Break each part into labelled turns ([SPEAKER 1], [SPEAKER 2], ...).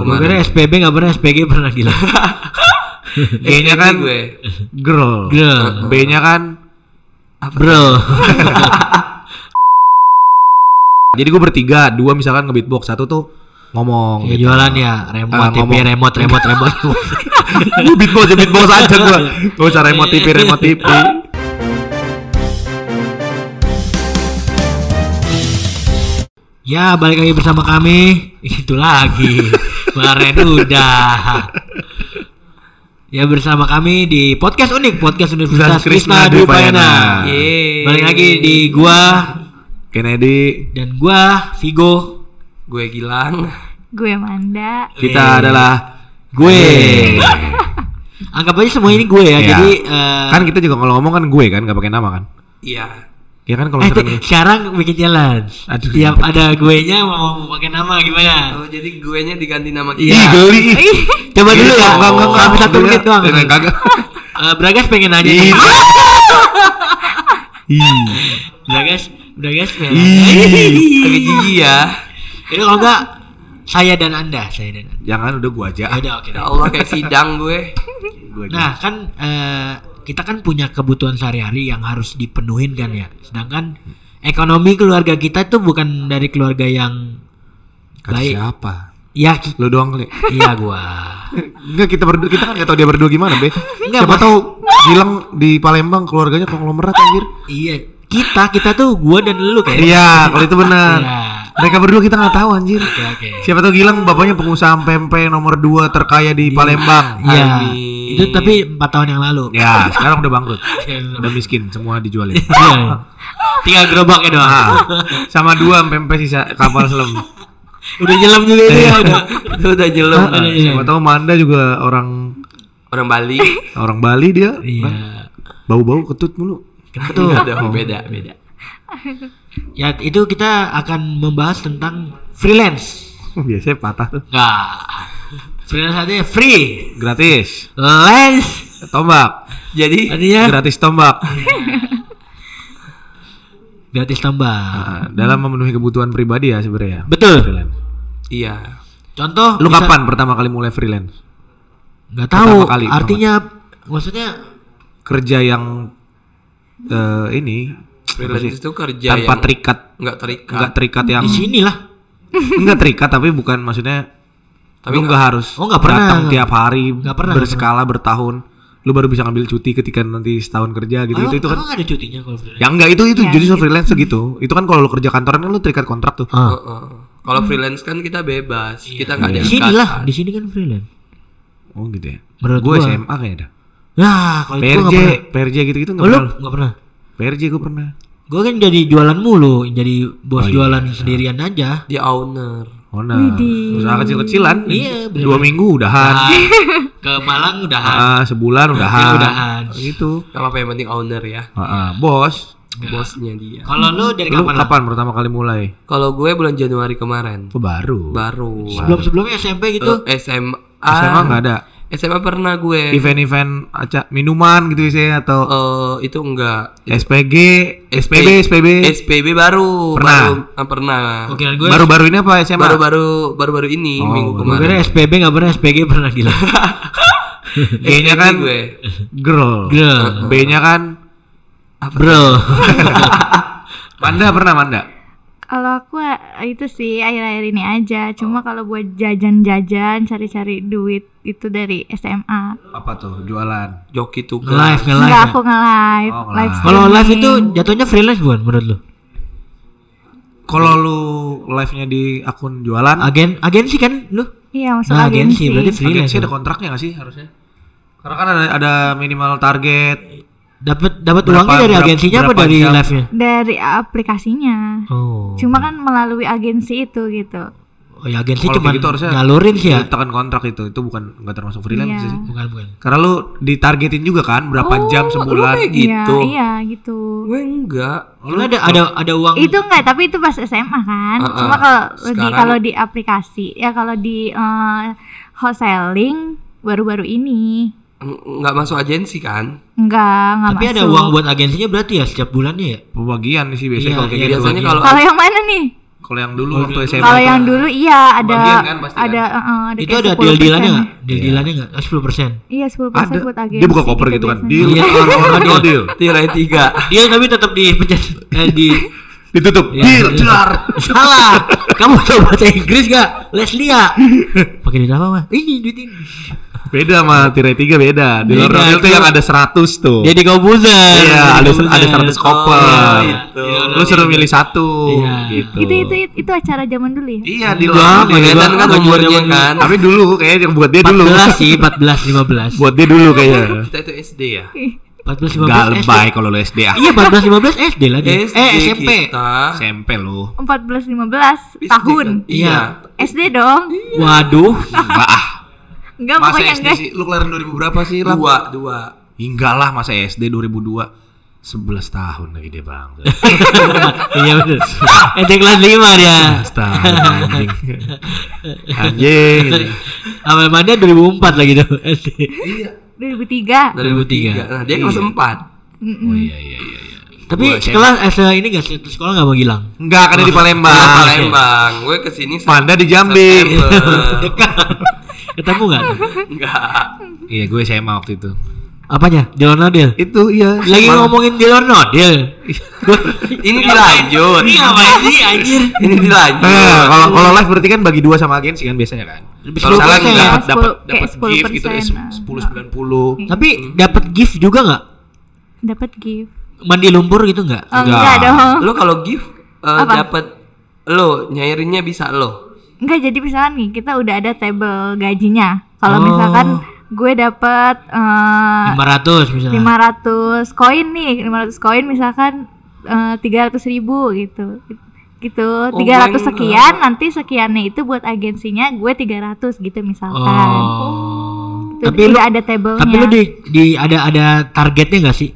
[SPEAKER 1] Gue
[SPEAKER 2] kemarin.
[SPEAKER 1] kira SPB nggak pernah SPG pernah gila.
[SPEAKER 3] G-nya kan
[SPEAKER 2] gue.
[SPEAKER 3] girl.
[SPEAKER 1] Girl.
[SPEAKER 3] B-nya kan
[SPEAKER 1] Bro.
[SPEAKER 3] jadi gue bertiga, dua misalkan nge-beatbox, satu tuh ngomong
[SPEAKER 1] Ya,
[SPEAKER 3] gitu.
[SPEAKER 1] jualan ya remote
[SPEAKER 3] Ah,
[SPEAKER 1] TV
[SPEAKER 3] ngomong.
[SPEAKER 1] remote remote remote.
[SPEAKER 3] Gue beatbox, ya beatbox aja gue. Gak usah remote TV, remote TV.
[SPEAKER 1] ya balik lagi bersama kami. Itu lagi. Kemarin udah. Ya bersama kami di podcast unik podcast Universitas Krishna Dwi Payana. Balik lagi di gua
[SPEAKER 3] Kennedy,
[SPEAKER 1] dan gua Vigo.
[SPEAKER 2] Gue Gilang.
[SPEAKER 4] Gue Manda.
[SPEAKER 3] kita adalah
[SPEAKER 1] Gue. Anggap aja semua ini gue ya.
[SPEAKER 3] Iya.
[SPEAKER 1] Jadi eh,
[SPEAKER 3] kan kita juga kalau ngomong kan gue kan gak pakai nama kan.
[SPEAKER 2] Iya.
[SPEAKER 3] Ya kan kalau
[SPEAKER 1] eh, sekarang bikin jalan.
[SPEAKER 3] Aduh.
[SPEAKER 1] Tiap ada gue nya mau pakai nama gimana?
[SPEAKER 2] Oh jadi gue nya diganti nama
[SPEAKER 3] Ih,
[SPEAKER 2] kita.
[SPEAKER 3] geli.
[SPEAKER 1] Coba dulu ya.
[SPEAKER 3] Enggak, enggak.
[SPEAKER 1] Sampai satu
[SPEAKER 3] Enggak,
[SPEAKER 1] menit doang.
[SPEAKER 3] enggak, kagak.
[SPEAKER 1] Eh, Bragas pengen nanya.
[SPEAKER 3] Ih. Ih.
[SPEAKER 1] Bragas, Bragas pengen.
[SPEAKER 3] Ih.
[SPEAKER 2] Agak jijik ya.
[SPEAKER 1] Ini kalau enggak saya dan anda, saya dan anda.
[SPEAKER 3] Jangan udah gua aja.
[SPEAKER 1] Ya udah oke.
[SPEAKER 2] Ya. Allah kayak sidang gue.
[SPEAKER 1] Nah kan eh, kita kan punya kebutuhan sehari-hari yang harus dipenuhin kan ya. Sedangkan ekonomi keluarga kita tuh bukan dari keluarga yang
[SPEAKER 3] Kata
[SPEAKER 1] baik.
[SPEAKER 3] siapa?
[SPEAKER 1] Ya
[SPEAKER 3] Lu doang kali.
[SPEAKER 1] iya gua.
[SPEAKER 3] Enggak kita berdua kita kan nggak tahu dia berdua gimana, Be.
[SPEAKER 1] Enggak,
[SPEAKER 3] Siapa tahu Gilang di Palembang keluarganya konglomerat anjir.
[SPEAKER 1] Iya, kita kita tuh gua dan lu kayak.
[SPEAKER 3] Iya, kalau itu benar.
[SPEAKER 1] Iya.
[SPEAKER 3] Mereka berdua kita nggak tahu anjir.
[SPEAKER 1] Oke oke.
[SPEAKER 3] Siapa tahu Gilang bapaknya pengusaha pempek nomor 2 terkaya di Palembang.
[SPEAKER 1] Iya. Itu tapi empat tahun yang lalu.
[SPEAKER 3] Ya, sekarang udah bangkrut.
[SPEAKER 1] Iya.
[SPEAKER 3] Udah miskin, semua dijualin.
[SPEAKER 1] Iya. Tinggal gerobaknya doang.
[SPEAKER 3] Ah, sama dua pempek sisa kapal selam.
[SPEAKER 1] Udah nyelam juga itu ya udah.
[SPEAKER 2] Udah jelem.
[SPEAKER 1] Ah, iya.
[SPEAKER 3] Siapa tahu Manda juga orang
[SPEAKER 2] Orang Bali.
[SPEAKER 3] orang Bali dia.
[SPEAKER 1] Iya.
[SPEAKER 3] Bau-bau ketut mulu.
[SPEAKER 1] Tuh?
[SPEAKER 2] Ada beda beda.
[SPEAKER 1] Ya itu kita akan membahas tentang freelance.
[SPEAKER 3] Biasanya patah tuh.
[SPEAKER 1] Enggak. Freelance artinya free.
[SPEAKER 3] Gratis.
[SPEAKER 1] Lens
[SPEAKER 3] Tombak.
[SPEAKER 2] Jadi
[SPEAKER 1] artinya
[SPEAKER 3] Gratis tombak.
[SPEAKER 1] gratis tambah.
[SPEAKER 3] Nah, dalam memenuhi kebutuhan pribadi ya sebenarnya.
[SPEAKER 1] Betul.
[SPEAKER 3] Freelance.
[SPEAKER 2] iya.
[SPEAKER 1] Contoh
[SPEAKER 3] Lu
[SPEAKER 1] bisa-
[SPEAKER 3] kapan pertama kali mulai freelance?
[SPEAKER 1] Nggak tahu.
[SPEAKER 3] Pertama kali,
[SPEAKER 1] artinya maksudnya
[SPEAKER 3] Kerja yang eh, ini
[SPEAKER 2] Freelance
[SPEAKER 3] sih?
[SPEAKER 2] itu kerja
[SPEAKER 3] tanpa
[SPEAKER 2] yang
[SPEAKER 3] terikat,
[SPEAKER 2] nggak terikat.
[SPEAKER 3] enggak terikat yang
[SPEAKER 1] di sini lah.
[SPEAKER 3] enggak terikat tapi bukan maksudnya
[SPEAKER 2] Tapi
[SPEAKER 3] lu nggak harus
[SPEAKER 1] Oh, nggak pernah.
[SPEAKER 3] datang tiap hari
[SPEAKER 1] Nggak pernah,
[SPEAKER 3] berskala bertahun lu baru bisa ngambil cuti ketika nanti setahun kerja gitu
[SPEAKER 1] Emang-
[SPEAKER 3] itu itu kan
[SPEAKER 1] ada cutinya kalau freelance?
[SPEAKER 3] ya enggak itu itu
[SPEAKER 4] Ya,
[SPEAKER 3] jadi
[SPEAKER 4] gitu.
[SPEAKER 3] freelance gitu itu kan kalau lu kerja kantoran kan lu terikat kontrak tuh
[SPEAKER 1] Ah.
[SPEAKER 2] Heeh. Kalau freelance kan kita bebas. Kita nggak ada
[SPEAKER 1] Di sini lah,
[SPEAKER 2] ikatan.
[SPEAKER 1] di sini kan freelance.
[SPEAKER 3] oh gitu ya
[SPEAKER 1] Menurut
[SPEAKER 3] gue
[SPEAKER 1] gua.
[SPEAKER 3] SMA kayaknya dah
[SPEAKER 1] Nah, kalau itu gua
[SPEAKER 3] PRJ
[SPEAKER 1] nggak pernah.
[SPEAKER 3] PRJ gitu gitu
[SPEAKER 1] Oh,
[SPEAKER 3] nggak
[SPEAKER 1] lu
[SPEAKER 3] pernah
[SPEAKER 1] nggak pernah.
[SPEAKER 3] PRJ gue pernah
[SPEAKER 1] Gue kan jadi jualan mulu, jadi bos
[SPEAKER 3] Oh, iya.
[SPEAKER 1] jualan sendirian aja.
[SPEAKER 2] Dia owner.
[SPEAKER 3] oh nah
[SPEAKER 4] Widih.
[SPEAKER 3] usaha kecil-kecilan
[SPEAKER 1] Iya, bener-bener.
[SPEAKER 3] dua minggu udahan
[SPEAKER 1] Ah, ke Malang udahan.
[SPEAKER 3] ah, sebulan udahan
[SPEAKER 1] udahan.
[SPEAKER 3] gitu
[SPEAKER 2] Gak apa-apa yang penting owner ya.
[SPEAKER 3] Ah, ah, bos
[SPEAKER 2] Bosnya dia.
[SPEAKER 1] Kalau lu dari
[SPEAKER 3] lu
[SPEAKER 1] kapan?
[SPEAKER 3] kapan pertama kali mulai
[SPEAKER 2] Kalau gue bulan Januari kemarin.
[SPEAKER 3] oh, baru
[SPEAKER 2] Baru.
[SPEAKER 1] Sebelum sebelumnya SMP gitu.
[SPEAKER 2] Eh, SMA.
[SPEAKER 3] SMA nggak ada
[SPEAKER 2] SMA pernah gue.
[SPEAKER 3] event-event aca minuman gitu sih atau
[SPEAKER 2] Eh, itu enggak.
[SPEAKER 3] SPG, SPB, SPB.
[SPEAKER 2] SPB baru.
[SPEAKER 3] Pernah?
[SPEAKER 2] Baru, ah, pernah.
[SPEAKER 1] Oke, gue
[SPEAKER 3] Baru-baru ini apa SMA?
[SPEAKER 2] Baru-baru baru-baru ini
[SPEAKER 3] Oh,
[SPEAKER 2] minggu
[SPEAKER 3] baru.
[SPEAKER 1] gue kira
[SPEAKER 2] kemarin.
[SPEAKER 1] SPB nggak pernah SPG pernah gila.
[SPEAKER 3] G-nya kan
[SPEAKER 2] gue.
[SPEAKER 3] girl.
[SPEAKER 1] Girl.
[SPEAKER 3] B-nya kan
[SPEAKER 1] Bro.
[SPEAKER 3] Manda pernah Manda?
[SPEAKER 4] Kalau aku eh, itu sih akhir-akhir ini aja. Cuma kalau buat jajan-jajan, cari-cari duit itu dari SMA.
[SPEAKER 3] Apa tuh? Jualan.
[SPEAKER 2] Joki.
[SPEAKER 1] Nge-live, nge-live.
[SPEAKER 4] Enggak
[SPEAKER 1] ya?
[SPEAKER 4] aku nge-live.
[SPEAKER 3] Oh,
[SPEAKER 4] live.
[SPEAKER 1] Kalau live itu jatuhnya freelance bukan menurut lu?
[SPEAKER 3] Kalau lu live-nya di akun jualan,
[SPEAKER 1] Agen agensi kan lu?
[SPEAKER 4] Iya, masuk
[SPEAKER 1] Nah,
[SPEAKER 4] agensi.
[SPEAKER 1] agensi berarti freelance.
[SPEAKER 3] agensi ada kontraknya nggak sih harusnya? Karena kan ada, ada minimal target.
[SPEAKER 1] Dapat dapat uangnya dari
[SPEAKER 3] berapa-
[SPEAKER 1] agensinya apa
[SPEAKER 3] berapa
[SPEAKER 1] dari
[SPEAKER 3] jam?
[SPEAKER 1] live-nya?
[SPEAKER 4] Dari aplikasinya.
[SPEAKER 1] Oh.
[SPEAKER 4] Cuma kan melalui agensi itu gitu.
[SPEAKER 1] Oh ya agensi cuma
[SPEAKER 3] gitu harusnya
[SPEAKER 1] nyalurin sih ya.
[SPEAKER 3] Tekan kontrak itu, itu bukan nggak termasuk freelance
[SPEAKER 4] Iya.
[SPEAKER 3] sih.
[SPEAKER 1] Bukan bukan.
[SPEAKER 3] Karena lu ditargetin juga kan berapa
[SPEAKER 2] Oh,
[SPEAKER 3] jam sebulan.
[SPEAKER 2] kayak gitu.
[SPEAKER 4] Iya, iya gitu.
[SPEAKER 2] Gue enggak.
[SPEAKER 1] Lu ada ada ada uang
[SPEAKER 4] Itu enggak, tapi itu pas SMA kan.
[SPEAKER 2] Uh-uh.
[SPEAKER 4] Cuma kalau di kalau di aplikasi, ya kalau di eh, wholesaling baru-baru ini.
[SPEAKER 2] Eng- Enggak masuk agensi kan?
[SPEAKER 4] Enggak, enggak
[SPEAKER 1] Tapi
[SPEAKER 4] masuk.
[SPEAKER 1] ada uang buat agensinya berarti ya setiap bulannya ya?
[SPEAKER 3] Pembagian sih biasanya
[SPEAKER 1] Iya,
[SPEAKER 3] kalau kayak
[SPEAKER 1] iya,
[SPEAKER 3] gitu.
[SPEAKER 2] Biasanya kalau
[SPEAKER 4] Kalau yang mana nih?
[SPEAKER 3] Kalau yang dulu waktu SMA.
[SPEAKER 4] Kalau yang dulu iya ada
[SPEAKER 3] Bagian kan pasti
[SPEAKER 4] ada uh, uh, ada
[SPEAKER 1] Itu ada
[SPEAKER 4] 10%.
[SPEAKER 1] deal-dealannya nggak? Deal-dealannya nggak? Oh, 10%.
[SPEAKER 4] Iya 10%
[SPEAKER 3] ada.
[SPEAKER 4] buat agensi.
[SPEAKER 3] Dia buka koper gitu kan.
[SPEAKER 4] biasanya.
[SPEAKER 3] Deal,
[SPEAKER 1] Iya,
[SPEAKER 3] or, or,
[SPEAKER 1] deal.
[SPEAKER 3] no deal.
[SPEAKER 2] Tirai tiga.
[SPEAKER 1] Dia tapi tetap dipencet eh, di
[SPEAKER 3] Ditutup.
[SPEAKER 1] Iya.
[SPEAKER 3] Deal, jelar.
[SPEAKER 1] Salah. Kamu coba bahasa Inggris gak? Leslia. Pakai duit apa, Mah? Ini duit ini.
[SPEAKER 3] Beda sama tirai tiga beda. Di luar deal tuh
[SPEAKER 1] itu-
[SPEAKER 3] yang ada 100 tuh.
[SPEAKER 1] Dia di Kobuzer.
[SPEAKER 3] Iya, ada
[SPEAKER 1] Di
[SPEAKER 3] ada 100 koper.
[SPEAKER 2] gitu.
[SPEAKER 3] Lu suruh milih satu
[SPEAKER 1] Iya.
[SPEAKER 3] gitu.
[SPEAKER 4] Itu itu itu acara zaman dulu ya.
[SPEAKER 3] Iya, di luar deal.
[SPEAKER 2] Kelihatan kan umurnya kan.
[SPEAKER 3] Tapi dulu kayaknya yang buat dia dulu.
[SPEAKER 1] 14 sih, 14 15.
[SPEAKER 3] buat dia dulu kayaknya.
[SPEAKER 2] Kita itu SD ya.
[SPEAKER 1] 14
[SPEAKER 3] Enggak
[SPEAKER 1] 15
[SPEAKER 3] lebay kalau lu SD ah.
[SPEAKER 1] Iya, 14 15 SD lagi.
[SPEAKER 2] SD
[SPEAKER 1] eh, SMP.
[SPEAKER 2] Kita.
[SPEAKER 3] SMP lu.
[SPEAKER 4] 14 15
[SPEAKER 2] SD
[SPEAKER 4] tahun.
[SPEAKER 2] kan?
[SPEAKER 1] Iya.
[SPEAKER 4] SD dong.
[SPEAKER 1] Waduh.
[SPEAKER 3] Enggak ah.
[SPEAKER 4] Enggak
[SPEAKER 3] Masa
[SPEAKER 4] pokoknya
[SPEAKER 3] SD
[SPEAKER 4] enggak.
[SPEAKER 3] sih? Lu kelahiran 2000 berapa sih?
[SPEAKER 2] Dua, dua.
[SPEAKER 3] Enggak lah, masa SD 2002. 11 tahun lagi dia bang.
[SPEAKER 1] iya betul. SD kelas 5 dia.
[SPEAKER 3] 11 tahun anjing. Anjing.
[SPEAKER 1] Awal mandi 2004 lagi tuh SD.
[SPEAKER 4] 2003.
[SPEAKER 1] 2003.
[SPEAKER 2] Nah, dia kelas
[SPEAKER 3] Iya.
[SPEAKER 2] empat.
[SPEAKER 3] Oh iya iya iya.
[SPEAKER 1] Tapi
[SPEAKER 3] Gua
[SPEAKER 1] sekolah eh, ini enggak satu sekolah enggak mau gilang.
[SPEAKER 3] Enggak, kan dia di Palembang.
[SPEAKER 2] Nah, Palembang. Gue ke sini
[SPEAKER 3] Panda di Jambi.
[SPEAKER 1] Dekat. Ketemu enggak?
[SPEAKER 2] Enggak.
[SPEAKER 3] Iya, gue SMA waktu itu.
[SPEAKER 1] Apanya? Deal or no deal?
[SPEAKER 3] Itu iya.
[SPEAKER 1] Lagi ngomongin deal or no deal.
[SPEAKER 2] Ini dilanjut.
[SPEAKER 1] Ini ngapain sih anjir?
[SPEAKER 2] Ini dilanjut.
[SPEAKER 3] Nah, kalau kalau live berarti kan bagi dua sama agensi kan biasanya kan.
[SPEAKER 1] Lebih
[SPEAKER 3] Kalau
[SPEAKER 1] 10%.
[SPEAKER 3] salah dapat dapat dapat gift gitu ya
[SPEAKER 4] 10%.
[SPEAKER 3] sepuluh sembilan puluh.
[SPEAKER 1] Tapi dapat gift juga nggak?
[SPEAKER 4] Dapat gift.
[SPEAKER 1] Mandi lumpur gitu nggak?
[SPEAKER 4] Oh,
[SPEAKER 3] Enggak.
[SPEAKER 4] enggak dong.
[SPEAKER 2] Lo kalau gift eh,
[SPEAKER 4] Apa?
[SPEAKER 2] dapat lo nyairinnya bisa lo.
[SPEAKER 4] Enggak jadi misalkan nih kita udah ada table gajinya. Kalau
[SPEAKER 1] Oh.
[SPEAKER 4] misalkan gue dapat eh,
[SPEAKER 1] 500 misalnya.
[SPEAKER 4] 500 koin nih 500 koin misalkan eh, tiga ratus ribu gitu gitu
[SPEAKER 2] Oh,
[SPEAKER 4] 300
[SPEAKER 2] gue
[SPEAKER 4] sekian nanti sekiannya itu buat agensinya gue 300 gitu misalkan
[SPEAKER 1] Oh.
[SPEAKER 4] Itu
[SPEAKER 1] Tapi lu
[SPEAKER 4] ada tablenya
[SPEAKER 1] tapi lu di, di ada ada targetnya nggak sih?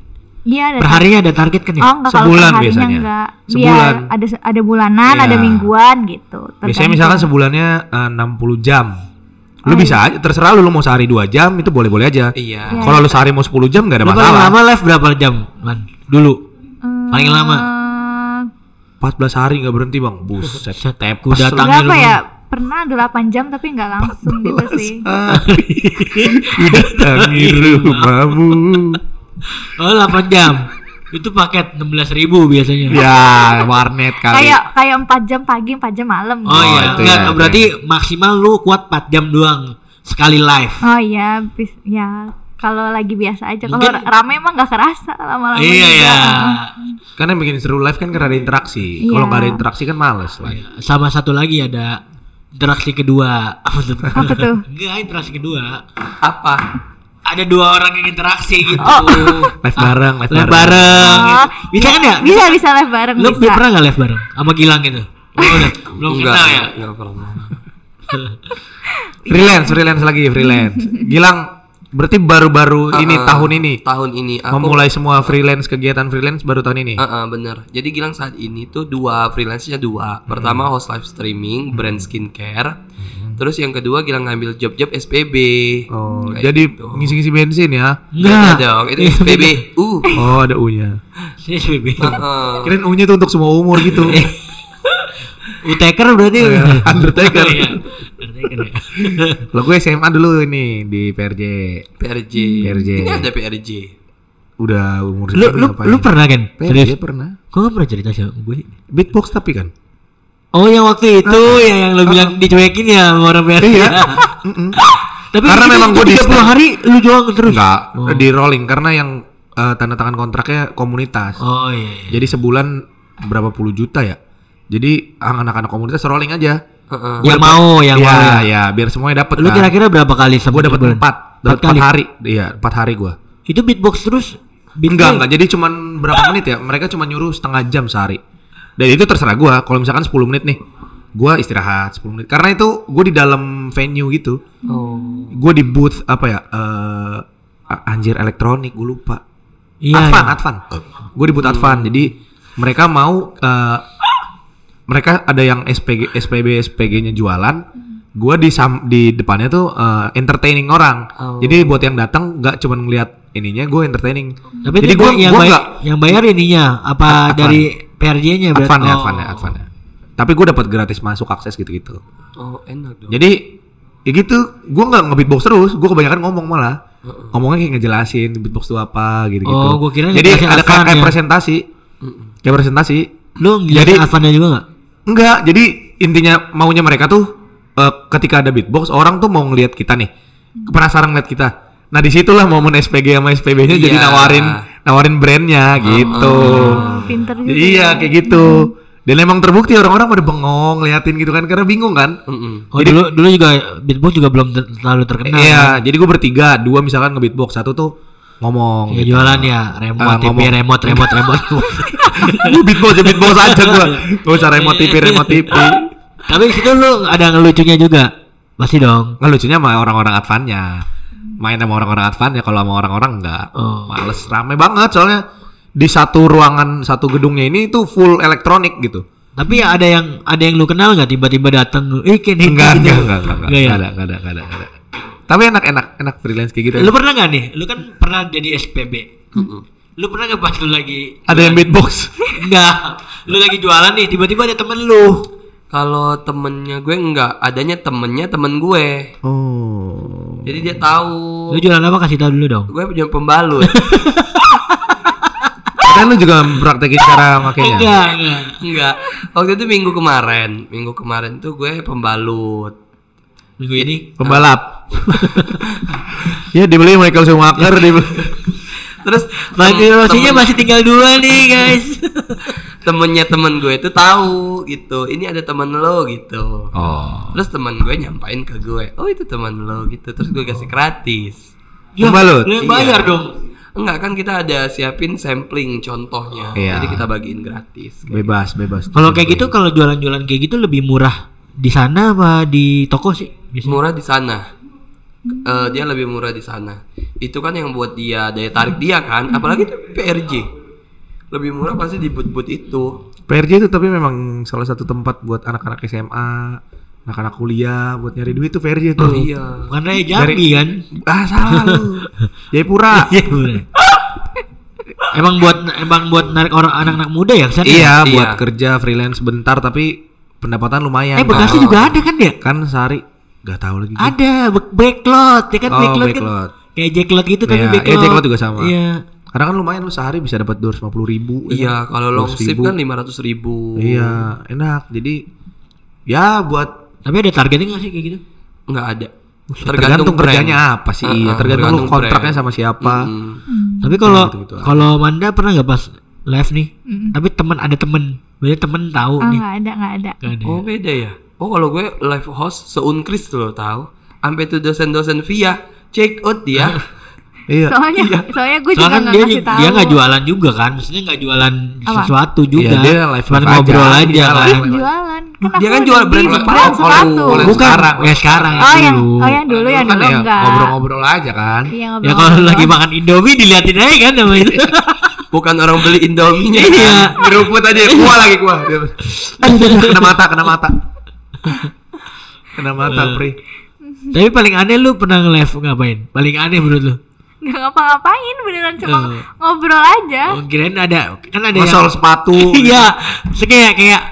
[SPEAKER 4] Iya ada
[SPEAKER 1] Perharinya ada target kan ya?
[SPEAKER 4] oh enggak kalau
[SPEAKER 3] Sebulan
[SPEAKER 4] perharinya
[SPEAKER 3] biasanya.
[SPEAKER 4] enggak
[SPEAKER 3] Sebulan.
[SPEAKER 4] Biar ada ada bulanan ada
[SPEAKER 3] Iya.
[SPEAKER 4] mingguan gitu
[SPEAKER 3] Biasanya
[SPEAKER 4] tergantung.
[SPEAKER 3] misalkan sebulannya eh, 60 jam. Lu
[SPEAKER 4] Oh,
[SPEAKER 3] bisa aja terserah lu, lu mau sehari 2 jam itu boleh-boleh aja.
[SPEAKER 2] Iya.
[SPEAKER 4] Iya.
[SPEAKER 3] Kalau lu sehari mau 10 jam gak ada
[SPEAKER 1] Lu paling
[SPEAKER 3] masalah.
[SPEAKER 1] lama live berapa jam? Man? Dulu.
[SPEAKER 4] Eh,
[SPEAKER 1] paling lama.
[SPEAKER 3] 14 hari gak berhenti bang. Buset,
[SPEAKER 1] Set,
[SPEAKER 3] tepes
[SPEAKER 1] ku
[SPEAKER 3] lu.
[SPEAKER 1] datang.
[SPEAKER 4] enggak apa
[SPEAKER 1] lu.
[SPEAKER 4] ya pernah 8 jam tapi enggak langsung gitu sih
[SPEAKER 3] hari datangi rumahmu.
[SPEAKER 1] Oh 8 jam. Itu paket 16.000 biasanya.
[SPEAKER 3] Ya, warnet kali.
[SPEAKER 4] kayak kayak 4 jam pagi 4 jam malam
[SPEAKER 1] Oh,
[SPEAKER 3] Oh,
[SPEAKER 1] iya,
[SPEAKER 3] itu
[SPEAKER 1] enggak,
[SPEAKER 3] ya,
[SPEAKER 1] berarti maksimal lu kuat 4 jam doang sekali live.
[SPEAKER 4] Oh iya, bis- ya kalau lagi biasa aja. Kalau rame emang nggak kerasa lama-lama.
[SPEAKER 1] iya
[SPEAKER 4] juga.
[SPEAKER 1] ya.
[SPEAKER 3] Kan yang bikin seru live kan karena ada interaksi.
[SPEAKER 4] Iya.
[SPEAKER 3] Kalau nggak ada interaksi kan males lah.
[SPEAKER 1] Sama satu lagi ada interaksi kedua. Apa tuh?
[SPEAKER 4] Apa tuh?
[SPEAKER 1] Enggak, interaksi kedua.
[SPEAKER 2] Apa?
[SPEAKER 1] Ada dua orang yang interaksi gitu.
[SPEAKER 3] Live bareng, live,
[SPEAKER 1] Live
[SPEAKER 3] bareng.
[SPEAKER 1] bareng.
[SPEAKER 4] Oh,
[SPEAKER 1] gitu. Bisa kan ya?
[SPEAKER 4] Bisa bisa live bareng
[SPEAKER 1] Lu
[SPEAKER 4] bisa.
[SPEAKER 1] pernah gak live bareng sama Gilang gitu? Oh, udah. Belum
[SPEAKER 2] Enggak,
[SPEAKER 1] kenal ya?
[SPEAKER 2] enggak pernah.
[SPEAKER 3] Freelance, freelance lagi, freelance. Gilang, berarti baru-baru ini
[SPEAKER 2] Uh-uh.
[SPEAKER 3] tahun ini
[SPEAKER 2] Tahun ini aku
[SPEAKER 3] memulai semua freelance kegiatan freelance baru tahun ini.
[SPEAKER 2] Heeh, bener. Jadi Gilang saat ini tuh dua freelance-nya dua. Pertama host live streaming, brand skincare. Terus yang kedua Gilang ngambil job-job SPB.
[SPEAKER 3] Oh,
[SPEAKER 2] Kayak
[SPEAKER 3] jadi
[SPEAKER 2] gitu.
[SPEAKER 3] ngisi-ngisi bensin ya?
[SPEAKER 2] Beda
[SPEAKER 1] Enggak.
[SPEAKER 2] dong, itu SPB. Uh.
[SPEAKER 3] Oh, ada U-nya.
[SPEAKER 1] SPB.
[SPEAKER 2] Heeh.
[SPEAKER 3] Kirain U-nya tuh untuk semua umur gitu.
[SPEAKER 1] Utaker berarti.
[SPEAKER 3] Undertaker.
[SPEAKER 1] Iya. Undertaker ya.
[SPEAKER 3] Lo gue SMA dulu ini di PRJ.
[SPEAKER 2] PRJ.
[SPEAKER 3] PRJ.
[SPEAKER 2] Ini ada PRJ.
[SPEAKER 3] Udah umur
[SPEAKER 1] Lu lu lu pernah kan?
[SPEAKER 3] PRJ
[SPEAKER 1] Serius?
[SPEAKER 3] pernah.
[SPEAKER 1] Kok gak pernah cerita sama gue?
[SPEAKER 3] Beatbox tapi kan.
[SPEAKER 1] Oh yang waktu itu yang, yang lu bilang dicuekin ya sama orang PRJ.
[SPEAKER 3] Iya.
[SPEAKER 1] Tapi
[SPEAKER 3] Karena memang gue di
[SPEAKER 1] 30 hari lu jual terus.
[SPEAKER 3] Enggak,
[SPEAKER 1] Oh.
[SPEAKER 3] di rolling karena yang eh, tanda tangan kontraknya komunitas.
[SPEAKER 1] Oh iya. iya.
[SPEAKER 3] Jadi sebulan berapa puluh juta ya. Jadi anak-anak komunitas rolling aja.
[SPEAKER 2] Heeh.
[SPEAKER 1] yang mau, yang
[SPEAKER 3] ya,
[SPEAKER 1] mau. ya.
[SPEAKER 3] ya, biar semuanya dapat.
[SPEAKER 1] Lu
[SPEAKER 3] kan.
[SPEAKER 1] kira-kira berapa kali
[SPEAKER 3] Gue dapat
[SPEAKER 1] sebulan?
[SPEAKER 3] empat,
[SPEAKER 1] Empat
[SPEAKER 3] dapat
[SPEAKER 1] kali.
[SPEAKER 3] empat hari. Iya, empat hari gue.
[SPEAKER 1] Itu beatbox terus? Beatbox?
[SPEAKER 3] Enggak, enggak. Jadi cuman berapa menit ya? Mereka cuma nyuruh setengah jam sehari. Dan itu terserah gua. Kalau misalkan 10 menit nih, gua istirahat 10 menit. Karena itu gue di dalam venue gitu.
[SPEAKER 2] Oh.
[SPEAKER 3] Gue di booth apa ya? eh anjir elektronik, gue lupa.
[SPEAKER 1] Iya.
[SPEAKER 3] Advan,
[SPEAKER 1] iya.
[SPEAKER 3] Advan. Gue di booth Advan. Jadi mereka mau eh, mereka ada yang SPG SPB SPG-nya jualan. Gue di sam- di depannya tuh eh, entertaining orang.
[SPEAKER 2] Oh.
[SPEAKER 3] Jadi buat yang datang nggak cuma ngeliat ininya, gue entertaining.
[SPEAKER 1] Tapi
[SPEAKER 3] Jadi gua
[SPEAKER 1] yang
[SPEAKER 3] gua
[SPEAKER 1] bay- yang bayar ininya apa
[SPEAKER 3] Advan.
[SPEAKER 1] dari PRJ-nya berarti?
[SPEAKER 3] Advan ya,
[SPEAKER 1] Oh.
[SPEAKER 3] Advan ya, Advan ya. tapi gue dapat gratis masuk akses gitu-gitu.
[SPEAKER 2] Oh, enak dong.
[SPEAKER 3] Jadi ya gitu, gue nggak nge-beatbox terus, gue kebanyakan ngomong malah. Ngomongnya kayak ngejelasin beatbox itu apa gitu-gitu.
[SPEAKER 1] Oh, gua kira
[SPEAKER 3] Jadi ada kayak,
[SPEAKER 1] Advan
[SPEAKER 3] kayak
[SPEAKER 1] ya.
[SPEAKER 3] presentasi. Kayak presentasi.
[SPEAKER 1] Lu
[SPEAKER 3] Jadi-
[SPEAKER 1] jadi Advannya juga nggak?
[SPEAKER 3] Enggak, jadi intinya maunya mereka tuh eh, ketika ada beatbox orang tuh mau ngelihat kita nih. Penasaran ngeliat kita. Nah, di situlah momen SPG sama SPB-nya jadi
[SPEAKER 2] Iya.
[SPEAKER 3] nawarin nawarin brandnya gitu.
[SPEAKER 4] Oh, pinter juga.
[SPEAKER 3] Iya, kayak gitu. Dan emang terbukti orang-orang pada bengong liatin gitu kan karena bingung kan.
[SPEAKER 2] Mm-mm.
[SPEAKER 1] Oh dulu dulu juga beatbox juga belum ter- terlalu terkenal.
[SPEAKER 3] Iya, jadi gue bertiga, dua misalkan nge-beatbox, satu tuh ngomong.
[SPEAKER 1] Ya
[SPEAKER 3] gitu.
[SPEAKER 1] jualan ya, remote
[SPEAKER 3] Ah,
[SPEAKER 1] TV,
[SPEAKER 3] ngomong.
[SPEAKER 1] remote, remote, remote.
[SPEAKER 3] Lu beatbox ya beatbox aja gua. Gak usah remote TV, remote TV.
[SPEAKER 1] Tapi situ lu ada ngelucunya juga. Pasti dong.
[SPEAKER 3] Nggak lucunya sama orang-orang advannya. Main sama orang-orang advannya kalau sama orang-orang enggak.
[SPEAKER 1] Oh.
[SPEAKER 3] Males rame banget soalnya di satu ruangan satu gedungnya ini tuh full elektronik gitu.
[SPEAKER 1] Tapi ada yang ada yang lu kenal nggak tiba-tiba datang, eh Ken
[SPEAKER 3] Enggak,
[SPEAKER 1] gitu.
[SPEAKER 3] enggak, enggak, enggak, enggak,
[SPEAKER 1] Nggak ya?
[SPEAKER 3] enggak ada, enggak ada, enggak ada, enggak ada. Tapi enak-enak, enak freelance kayak gitu.
[SPEAKER 1] Lu pernah nggak nih? Lu kan pernah jadi SPB. Lu pernah nggak pas lu lagi
[SPEAKER 3] ada yang beatbox.
[SPEAKER 1] Enggak. Lu lagi jualan nih, tiba-tiba ada temen lu.
[SPEAKER 2] Kalau temennya gue enggak, adanya temennya temen gue.
[SPEAKER 3] Oh.
[SPEAKER 2] Jadi dia tahu.
[SPEAKER 1] Lu jualan apa kasih tahu dulu dong.
[SPEAKER 2] Gue punya pembalut.
[SPEAKER 3] Kan lu juga praktekin cara makainya.
[SPEAKER 1] Enggak, enggak.
[SPEAKER 2] enggak. Waktu itu minggu kemarin, minggu kemarin tuh gue pembalut.
[SPEAKER 1] Minggu ini
[SPEAKER 3] Pembalap. ya dibeli Michael Schumacher dibeli.
[SPEAKER 2] Terus temen-
[SPEAKER 1] masih tinggal dua nih guys.
[SPEAKER 2] temennya temen gue itu tahu gitu. Ini ada temen lo gitu.
[SPEAKER 3] Oh.
[SPEAKER 2] Terus temen gue nyampain ke gue, oh itu temen lo gitu. Terus gue kasih gratis.
[SPEAKER 3] Pembalut.
[SPEAKER 1] Lu yang bayar
[SPEAKER 2] Iya.
[SPEAKER 1] dong.
[SPEAKER 2] Enggak kan kita ada siapin sampling contohnya.
[SPEAKER 3] Iya.
[SPEAKER 2] Jadi kita bagiin gratis.
[SPEAKER 3] Bebas, bebas.
[SPEAKER 1] Kalau kayak gitu kalau jualan-jualan kayak gitu lebih murah di sana apa di toko sih? Biasanya.
[SPEAKER 2] murah di sana. Eh, dia lebih murah di sana. Itu kan yang buat dia daya tarik dia kan, apalagi itu PRJ. Lebih murah pasti di boot-boot itu.
[SPEAKER 3] PRJ itu tapi memang salah satu tempat buat anak-anak SMA, anak-anak kuliah buat nyari duit tuh PRJ tuh.
[SPEAKER 2] Iya.
[SPEAKER 1] Bukan Raya Jambi kan?
[SPEAKER 3] Ah salah lu. Jayapura.
[SPEAKER 1] Iya. Emang buat emang buat narik orang anak-anak muda ya ke sana?
[SPEAKER 3] iya,
[SPEAKER 2] Iya.
[SPEAKER 3] buat kerja freelance bentar tapi pendapatan lumayan.
[SPEAKER 1] Eh Bekasi juga ada kan ya?
[SPEAKER 3] Kan sehari nggak tahu lagi.
[SPEAKER 1] Ada back- backlot ya kan
[SPEAKER 3] Oh,
[SPEAKER 1] backlot,
[SPEAKER 3] backlot.
[SPEAKER 1] kan kayak jacklot gitu tapi
[SPEAKER 3] Iya,
[SPEAKER 1] backlot.
[SPEAKER 3] iya, jacklot juga sama.
[SPEAKER 1] Iya.
[SPEAKER 3] Karena kan lumayan lu sehari bisa dapat 250 ribu. ya
[SPEAKER 2] Iya,
[SPEAKER 3] kan?
[SPEAKER 2] kalau long
[SPEAKER 3] 200
[SPEAKER 2] shift
[SPEAKER 3] ribu.
[SPEAKER 2] kan 500 ribu.
[SPEAKER 3] Iya, enak. Jadi ya buat
[SPEAKER 1] Tapi ada targetnya nggak sih kayak gitu?
[SPEAKER 2] Nggak ada.
[SPEAKER 3] tergantung,
[SPEAKER 2] brand.
[SPEAKER 3] kerjanya apa sih.
[SPEAKER 2] Uh-uh,
[SPEAKER 3] tergantung, lu
[SPEAKER 2] tergantung
[SPEAKER 3] kontraknya
[SPEAKER 2] brand.
[SPEAKER 3] sama siapa.
[SPEAKER 2] Mm.
[SPEAKER 1] Tapi kalau
[SPEAKER 3] gitu-gitu aja.
[SPEAKER 1] kalau Manda pernah nggak pas live nih?
[SPEAKER 4] Mm-mm.
[SPEAKER 1] Tapi teman ada temen, berarti temen tahu
[SPEAKER 4] Oh
[SPEAKER 1] nih.
[SPEAKER 4] nggak ada nggak ada.
[SPEAKER 1] Nggak ada.
[SPEAKER 2] Oh beda ya. Oh kalau gue live host seunkris tuh lo tahu. Sampai tuh dosen-dosen via check out dia.
[SPEAKER 3] Iya.
[SPEAKER 4] Soalnya soalnya gue juga
[SPEAKER 1] kan
[SPEAKER 4] nggak
[SPEAKER 1] dia
[SPEAKER 4] ngasih tahu.
[SPEAKER 1] dia nggak jualan juga kan, maksudnya nggak jualan
[SPEAKER 4] Apa?
[SPEAKER 1] sesuatu juga.
[SPEAKER 3] Iya, dia live
[SPEAKER 1] Cuman
[SPEAKER 3] aja.
[SPEAKER 1] ngobrol aja
[SPEAKER 3] Iya,
[SPEAKER 1] kan.
[SPEAKER 3] live.
[SPEAKER 4] jualan. Kan
[SPEAKER 2] Dia kan jual brand sepatu. Kalau- kalau
[SPEAKER 1] Bukan,
[SPEAKER 3] sekarang.
[SPEAKER 1] ya sekarang
[SPEAKER 4] Oh yang
[SPEAKER 1] dulu.
[SPEAKER 4] oh yang dulu yang
[SPEAKER 3] kan
[SPEAKER 4] dulu
[SPEAKER 3] ya
[SPEAKER 4] enggak.
[SPEAKER 3] ngobrol-ngobrol aja kan.
[SPEAKER 4] Iya
[SPEAKER 1] Ya kalau lagi makan Indomie diliatin aja kan sama itu.
[SPEAKER 2] Bukan orang beli Indominya.
[SPEAKER 1] Iya.
[SPEAKER 3] Diruput aja, kuah lagi kuah. Aduh, kena mata, kena mata. Kena mata, Pri.
[SPEAKER 1] Tapi paling aneh lu pernah nge-live ngapain? Paling aneh menurut lu?
[SPEAKER 4] Nggak ngapa-ngapain beneran cuma
[SPEAKER 1] Eh.
[SPEAKER 4] ngobrol aja.
[SPEAKER 1] Oh, kirain ada kan ada
[SPEAKER 3] Masol
[SPEAKER 1] yang
[SPEAKER 3] sepatu.
[SPEAKER 1] Iya, se- kayak kayak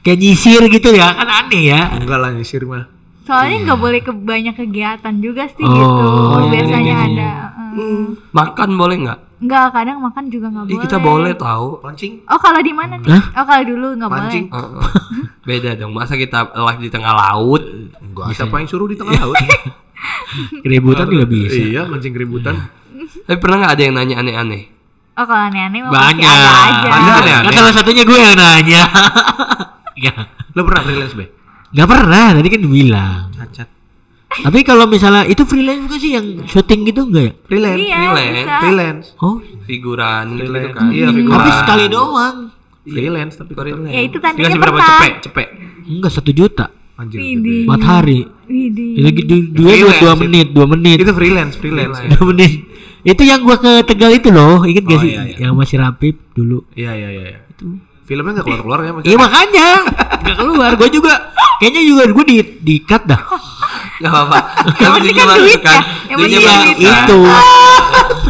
[SPEAKER 1] kayak nyisir gitu ya, kan aneh ya.
[SPEAKER 3] Enggak lah nyisir mah.
[SPEAKER 4] Soalnya nggak boleh ke banyak kegiatan juga sih
[SPEAKER 1] Oh,
[SPEAKER 4] gitu.
[SPEAKER 1] iya,
[SPEAKER 4] Biasanya
[SPEAKER 1] iya, iya.
[SPEAKER 4] ada. mm.
[SPEAKER 2] Makan boleh nggak?
[SPEAKER 4] Nggak kadang makan juga nggak
[SPEAKER 2] Ih,
[SPEAKER 4] boleh.
[SPEAKER 2] kita boleh tahu.
[SPEAKER 3] Pancing.
[SPEAKER 4] Oh kalau di mana nih?
[SPEAKER 1] Hah?
[SPEAKER 4] Oh kalau dulu nggak boleh.
[SPEAKER 3] Mancing.
[SPEAKER 2] Heeh. Beda dong. Masa kita live di tengah laut?
[SPEAKER 3] Enggak. Siapa yang suruh di tengah laut?
[SPEAKER 1] Keributan juga bisa.
[SPEAKER 3] Iya, mancing keributan.
[SPEAKER 2] Tapi pernah nggak ada yang nanya aneh-aneh?
[SPEAKER 4] Oh kalau aneh-aneh mah pasti
[SPEAKER 1] Banyak.
[SPEAKER 4] ada aja.
[SPEAKER 3] Aneh-aneh.
[SPEAKER 1] Kan salah satunya gue yang nanya. Ya.
[SPEAKER 3] Lo pernah freelance, Be?
[SPEAKER 1] Gak pernah, tadi kan bilang.
[SPEAKER 3] Cacat.
[SPEAKER 1] Tapi kalau misalnya itu freelance juga sih yang syuting gitu enggak ya?
[SPEAKER 3] Freelance.
[SPEAKER 4] Iya
[SPEAKER 2] Freelance.
[SPEAKER 4] bisa.
[SPEAKER 3] Freelance.
[SPEAKER 1] Oh,
[SPEAKER 2] Figuran gitu
[SPEAKER 3] Freelance.
[SPEAKER 2] kan?
[SPEAKER 3] Iya, figuran.
[SPEAKER 1] tapi sekali doang.
[SPEAKER 3] Freelance tapi
[SPEAKER 2] Freelance.
[SPEAKER 4] Ya itu
[SPEAKER 3] Dikasih berapa
[SPEAKER 4] pernah.
[SPEAKER 3] cepek? Cepek.
[SPEAKER 1] Enggak satu juta.
[SPEAKER 3] Anjir.
[SPEAKER 4] Widih.
[SPEAKER 1] Empat hari.
[SPEAKER 4] Widih.
[SPEAKER 1] Ya, Lagi du- dua
[SPEAKER 3] Freelance
[SPEAKER 1] dua
[SPEAKER 3] itu.
[SPEAKER 1] menit, dua menit.
[SPEAKER 3] Itu freelance, freelance.
[SPEAKER 1] Dua menit. Itu yang gua ke Tegal itu loh, inget gak
[SPEAKER 3] Oh,
[SPEAKER 1] sih?
[SPEAKER 3] iya, iya.
[SPEAKER 1] Yang masih rapip dulu.
[SPEAKER 3] Iya, iya, iya. iya. Itu filmnya enggak keluar-keluar ya, Mas?
[SPEAKER 1] Iya makanya nggak keluar. Gue juga kayaknya juga gue di di cut dah.
[SPEAKER 2] Gak apa-apa. Tapi
[SPEAKER 4] Yang penting kan
[SPEAKER 2] masuk
[SPEAKER 4] duit
[SPEAKER 2] kan?
[SPEAKER 4] ya. Yang penting duit.
[SPEAKER 2] kan?
[SPEAKER 1] Itu.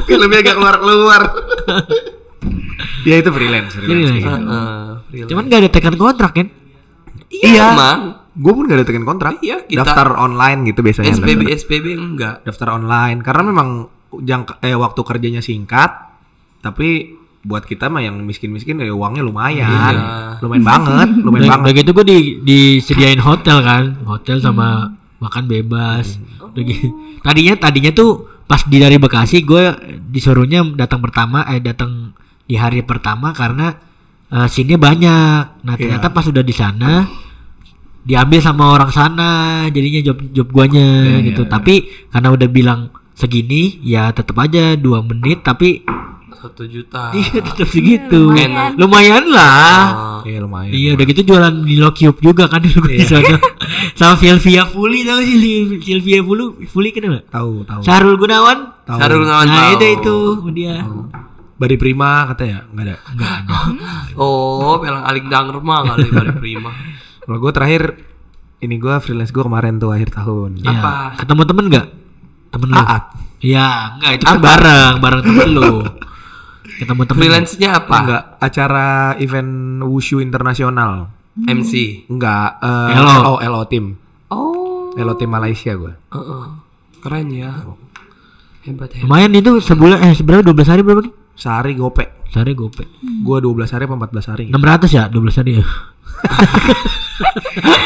[SPEAKER 3] filmnya enggak keluar-keluar. ya itu freelance, freelance.
[SPEAKER 1] Freelance.
[SPEAKER 2] Heeh, freelance.
[SPEAKER 1] Cuman gak ada tekan kontrak kan?
[SPEAKER 2] Iya, emang.
[SPEAKER 3] Gue pun gak datengin kontrak.
[SPEAKER 2] Iya, kita-
[SPEAKER 3] Daftar online gitu biasanya.
[SPEAKER 2] SPB
[SPEAKER 3] daftar,
[SPEAKER 2] SPB enggak.
[SPEAKER 3] daftar online karena memang jangka eh waktu kerjanya singkat. Tapi buat kita mah yang miskin-miskin ya uangnya lumayan.
[SPEAKER 2] Iya.
[SPEAKER 3] Lumayan banget, lumayan banget.
[SPEAKER 1] udah gitu gue di, disediain hotel kan, hotel sama makan bebas. Udah gitu. Tadinya tadinya tuh pas di dari Bekasi gue disuruhnya datang pertama eh datang di hari pertama karena eh scene-nya banyak. Nah ternyata pas udah di sana diambil sama orang sana jadinya job job guanya gitu. Tapi karena udah bilang segini ya tetap aja dua menit tapi
[SPEAKER 2] Satu juta.
[SPEAKER 1] iya tetap segitu.
[SPEAKER 2] Enak.
[SPEAKER 1] Lumayan lah.
[SPEAKER 2] Oh,
[SPEAKER 3] Iya lumayan.
[SPEAKER 1] Iya udah gitu jualan di Lokyup juga kan dulu di sana. Sama Sylvia Fuli tau sih Sylvia Fuli Fuli kenapa?
[SPEAKER 3] Tahu, tahu.
[SPEAKER 1] Sarul Gunawan.
[SPEAKER 3] Tahu.
[SPEAKER 2] Sarul Gunawan
[SPEAKER 1] Nah
[SPEAKER 2] tahu.
[SPEAKER 1] itu itu dia.
[SPEAKER 3] Bari Prima katanya enggak ada.
[SPEAKER 1] Enggak ada.
[SPEAKER 2] Oh, pelang aling danger mah kali kali prima.
[SPEAKER 3] Kalau gue terakhir ini gue freelance gue kemarin tuh akhir tahun.
[SPEAKER 1] Iya.
[SPEAKER 2] Apa?
[SPEAKER 1] Ketemu temen nggak? Temen lu?
[SPEAKER 3] Aat.
[SPEAKER 1] Iya enggak itu kan bareng bareng temen lu. Ketemu temen.
[SPEAKER 2] Freelance-nya apa?
[SPEAKER 3] Enggak, acara event wushu internasional.
[SPEAKER 2] MC.
[SPEAKER 3] Enggak, eh
[SPEAKER 1] LO.
[SPEAKER 3] oh LO tim.
[SPEAKER 2] Oh.
[SPEAKER 3] LO tim Malaysia gue.
[SPEAKER 2] Heeh. Keren ya. Hebat hebat.
[SPEAKER 1] Lumayan itu sebulan eh seberapa 12 hari berapa nih?
[SPEAKER 3] Sehari gope.
[SPEAKER 1] Sehari gope.
[SPEAKER 3] Gue 12 hari apa 14 hari.
[SPEAKER 1] 600 ya 12 hari ya.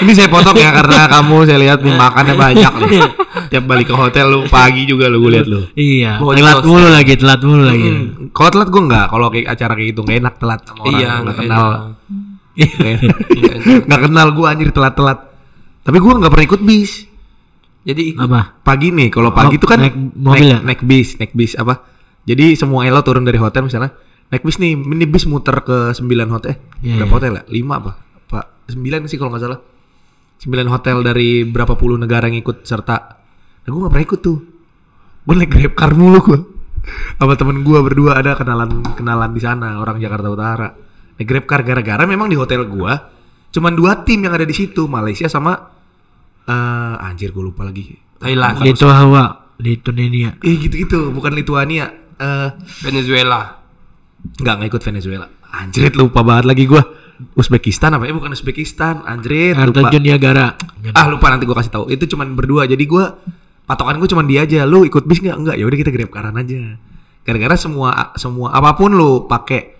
[SPEAKER 3] Ini saya potong ya karena kamu saya lihat nih makannya banyak nih. Tiap balik ke hotel lu pagi juga lu gue lihat lu.
[SPEAKER 1] Iya. Telat mulu lagi, telat mulu lagi.
[SPEAKER 3] Hmm. Kalau telat gue enggak, kalau kayak acara kayak gitu enggak enak telat sama orang
[SPEAKER 2] Iya,
[SPEAKER 3] nggak
[SPEAKER 2] nggak
[SPEAKER 3] kenal.
[SPEAKER 2] enak.
[SPEAKER 3] Nggak enak.
[SPEAKER 2] Nggak enak.
[SPEAKER 3] Nggak kenal gue anjir telat-telat. Tapi gue nggak pernah ikut bis.
[SPEAKER 2] Jadi ikut
[SPEAKER 1] Apa?
[SPEAKER 3] Pagi nih, kalau pagi
[SPEAKER 1] Oh,
[SPEAKER 3] tuh kan
[SPEAKER 1] naik mobil ya?
[SPEAKER 3] naik bis, naik bis apa? Jadi semua elo turun dari hotel misalnya naik bis nih, ini bis muter ke 9 hotel. Eh,
[SPEAKER 1] Iya,
[SPEAKER 3] berapa hotel ya? 5 apa? Apa 9 sih kalau nggak salah. 9 hotel dari berapa puluh negara yang ikut serta. Nah, gue gak pernah ikut tuh. Gue naik grab car mulu gue. Sama temen gue berdua ada kenalan kenalan di sana orang Jakarta Utara. Naik grab car gara-gara memang di hotel gue cuman dua tim yang ada di situ Malaysia sama eh anjir gue lupa lagi.
[SPEAKER 2] Thailand,
[SPEAKER 1] di Tunisia.
[SPEAKER 3] Eh gitu-gitu, bukan Lituania. Eh
[SPEAKER 2] Venezuela.
[SPEAKER 3] nggak nggak ikut Venezuela. Anjrit lupa banget lagi gua. Uzbekistan apa ya bukan Uzbekistan. Anjrit
[SPEAKER 1] terjun Niagara.
[SPEAKER 3] Ah lupa nanti gua kasih tahu. Itu cuman berdua. Jadi gua patokan gua cuman dia aja. Lu ikut bis nggak? Enggak. Ya udah kita grab karan aja. Gara-gara semua semua apa pun lu pakai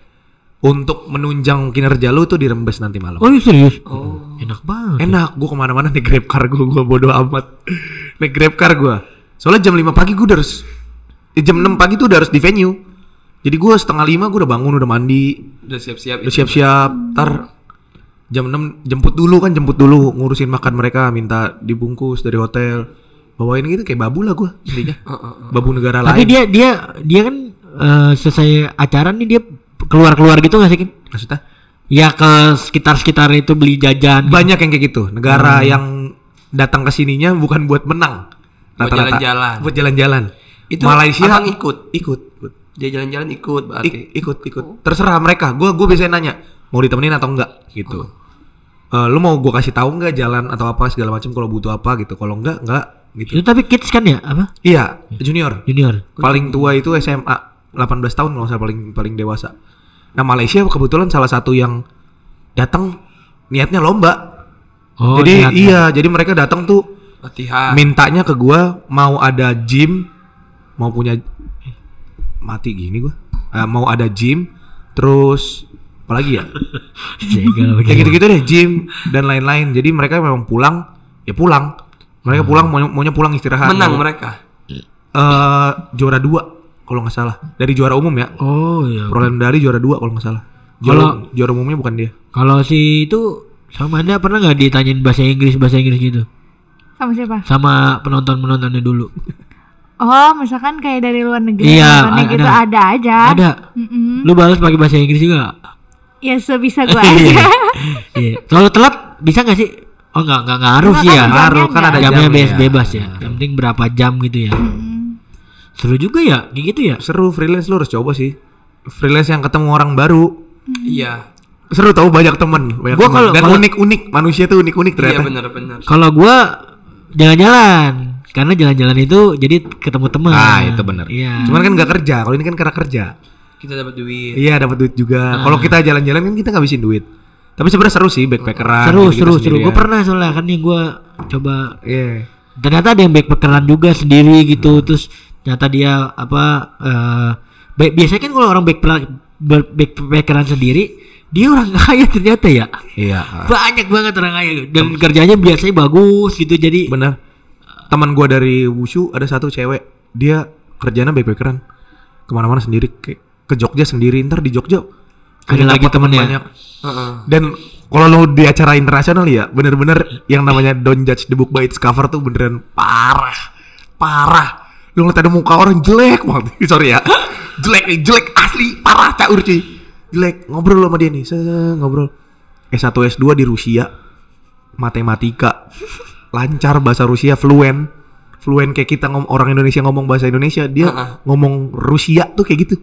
[SPEAKER 3] untuk menunjang kinerja lu tuh dirembes nanti malam.
[SPEAKER 1] Oh iya serius?
[SPEAKER 2] Oh.
[SPEAKER 1] Enak banget.
[SPEAKER 3] Enak, gua ke mana-mana naik grab car gua, gua bodo amat. naik grab car gua. Soalnya jam 5 pagi gua udah harus jam 6 pagi tuh udah harus di venue. Jadi gua setengah lima gua udah bangun, udah mandi,
[SPEAKER 2] Udah siap-siap.
[SPEAKER 3] udah siap-siap. Ntar jam 6 jemput dulu kan, jemput dulu ngurusin makan mereka, minta dibungkus dari hotel. Bawain gitu kayak babu lah gua intinya.
[SPEAKER 2] Heeh.
[SPEAKER 3] Babu negara
[SPEAKER 1] Tapi
[SPEAKER 3] lain.
[SPEAKER 1] dia dia dia kan eh, selesai acara nih dia keluar-keluar gitu gak sih Kin?
[SPEAKER 3] Maksudnya
[SPEAKER 1] Ya ke sekitar-sekitar itu beli jajan.
[SPEAKER 3] banyak yang kayak gitu. Negara yang datang ke sininya bukan buat menang.
[SPEAKER 2] Buat
[SPEAKER 3] Rata-rata.
[SPEAKER 2] jalan-jalan.
[SPEAKER 3] Buat jalan-jalan.
[SPEAKER 2] Itu
[SPEAKER 3] Malaysia
[SPEAKER 2] abang ikut.
[SPEAKER 3] ikut, ikut.
[SPEAKER 2] Dia jalan-jalan ikut berarti.
[SPEAKER 3] Ik- ikut ikut terserah mereka gue gue biasanya nanya mau ditemenin atau enggak gitu Eh, lu mau gue kasih tahu enggak jalan atau apa segala macam kalau butuh apa gitu kalau enggak enggak gitu
[SPEAKER 1] Itu tapi kids kan ya? Apa?
[SPEAKER 3] iya junior
[SPEAKER 1] Junior.
[SPEAKER 3] paling tua itu SMA 18 tahun kalau saya paling paling dewasa nah Malaysia kebetulan salah satu yang datang niatnya lomba
[SPEAKER 1] Oh,
[SPEAKER 3] jadi
[SPEAKER 1] niat.
[SPEAKER 3] iya jadi mereka datang tuh
[SPEAKER 2] Latihan.
[SPEAKER 3] mintanya ke gua mau ada gym mau punya mati gini gua. Eh, mau ada gym terus apalagi ya? Ya gitu-gitu deh gym dan lain-lain. Jadi mereka memang pulang ya pulang. Mereka pulang mau maunya pulang istirahat.
[SPEAKER 2] Menang
[SPEAKER 3] Mau-
[SPEAKER 2] mereka.
[SPEAKER 3] eh, juara dua kalau nggak salah. Dari juara umum ya.
[SPEAKER 1] Oh iya.
[SPEAKER 3] perolehan dari juara dua kalau nggak salah.
[SPEAKER 1] Kalau-
[SPEAKER 3] juara umumnya bukan dia.
[SPEAKER 1] Kalau si itu sama anda pernah nggak ditanyain bahasa Inggris bahasa Inggris gitu?
[SPEAKER 4] Sama siapa?
[SPEAKER 1] Sama penonton penontonnya dulu.
[SPEAKER 4] Oh, misalkan kayak dari luar negeri
[SPEAKER 1] Iya,
[SPEAKER 4] nontonnya
[SPEAKER 1] a-
[SPEAKER 4] gitu
[SPEAKER 1] ada.
[SPEAKER 4] ada aja.
[SPEAKER 1] Ada.
[SPEAKER 4] Mm-mm.
[SPEAKER 1] Lu balas pakai bahasa Inggris juga?
[SPEAKER 4] Ya sebisa gua
[SPEAKER 1] Iya.
[SPEAKER 4] aja.
[SPEAKER 1] Iya. Kalau telat bisa nggak sih? Oh nggak nggak ngaruh
[SPEAKER 4] Enggak
[SPEAKER 1] sih ya.
[SPEAKER 3] Ngaruh, kan
[SPEAKER 4] enggak.
[SPEAKER 3] ada
[SPEAKER 1] Jamnya
[SPEAKER 3] jamnya.
[SPEAKER 1] bebas bebas ya. Yang penting berapa jam gitu ya.
[SPEAKER 4] Mm.
[SPEAKER 1] Seru juga ya, kayak gitu ya.
[SPEAKER 3] seru freelance lu harus coba sih freelance yang ketemu orang baru
[SPEAKER 2] Iya.
[SPEAKER 3] seru tau banyak temen banyak
[SPEAKER 1] Gua
[SPEAKER 3] temen.
[SPEAKER 1] kalau-
[SPEAKER 3] dan unik-unik manusia tuh unik-unik
[SPEAKER 2] Iya
[SPEAKER 3] ternyata
[SPEAKER 2] benar-benar.
[SPEAKER 1] Kalau gua jalan-jalan, karena jalan-jalan itu jadi ketemu teman.
[SPEAKER 3] Ah itu bener.
[SPEAKER 1] Iya.
[SPEAKER 3] Cuman kan nggak kerja. Kalau ini kan karena kerja.
[SPEAKER 2] Kita dapat duit.
[SPEAKER 3] Iya dapat duit juga.
[SPEAKER 1] Ah.
[SPEAKER 3] Kalau kita jalan-jalan kan kita ngabisin duit. Tapi sebenarnya seru sih backpackeran.
[SPEAKER 1] seru seru seru gue pernah soalnya kan yang gue coba
[SPEAKER 3] Iya.
[SPEAKER 1] ternyata ada yang backpackeran juga sendiri gitu terus ternyata dia apa eh ba- biasanya kan kalau orang backpackeran sendiri dia orang kaya ternyata ya
[SPEAKER 3] Iya.
[SPEAKER 1] banyak banget orang kaya dan kerjanya biasanya bagus gitu jadi
[SPEAKER 3] Bener. Teman gua dari Wushu ada satu cewek, dia kerjanya backpackeran ke mana-mana sendiri, ke, ke Jogja sendiri, ntar di Jogja
[SPEAKER 1] Ada lagi temennya.
[SPEAKER 3] banyak. Dan kalau lo di acara internasional ya, bener-bener yang namanya don't judge the book by its cover tuh beneran parah, parah. Lo ngeliat ada muka orang jelek banget, sorry ya, jelek nih, jelek asli, parah caur cuy, jelek. Ngobrol sama dia nih, se ngobrol. S1 S2 di Rusia, matematika, lancar bahasa Rusia, fluent, fluent kayak kita ngom orang Indonesia ngomong bahasa Indonesia, dia
[SPEAKER 2] Heeh.
[SPEAKER 3] ngomong Rusia tuh kayak gitu.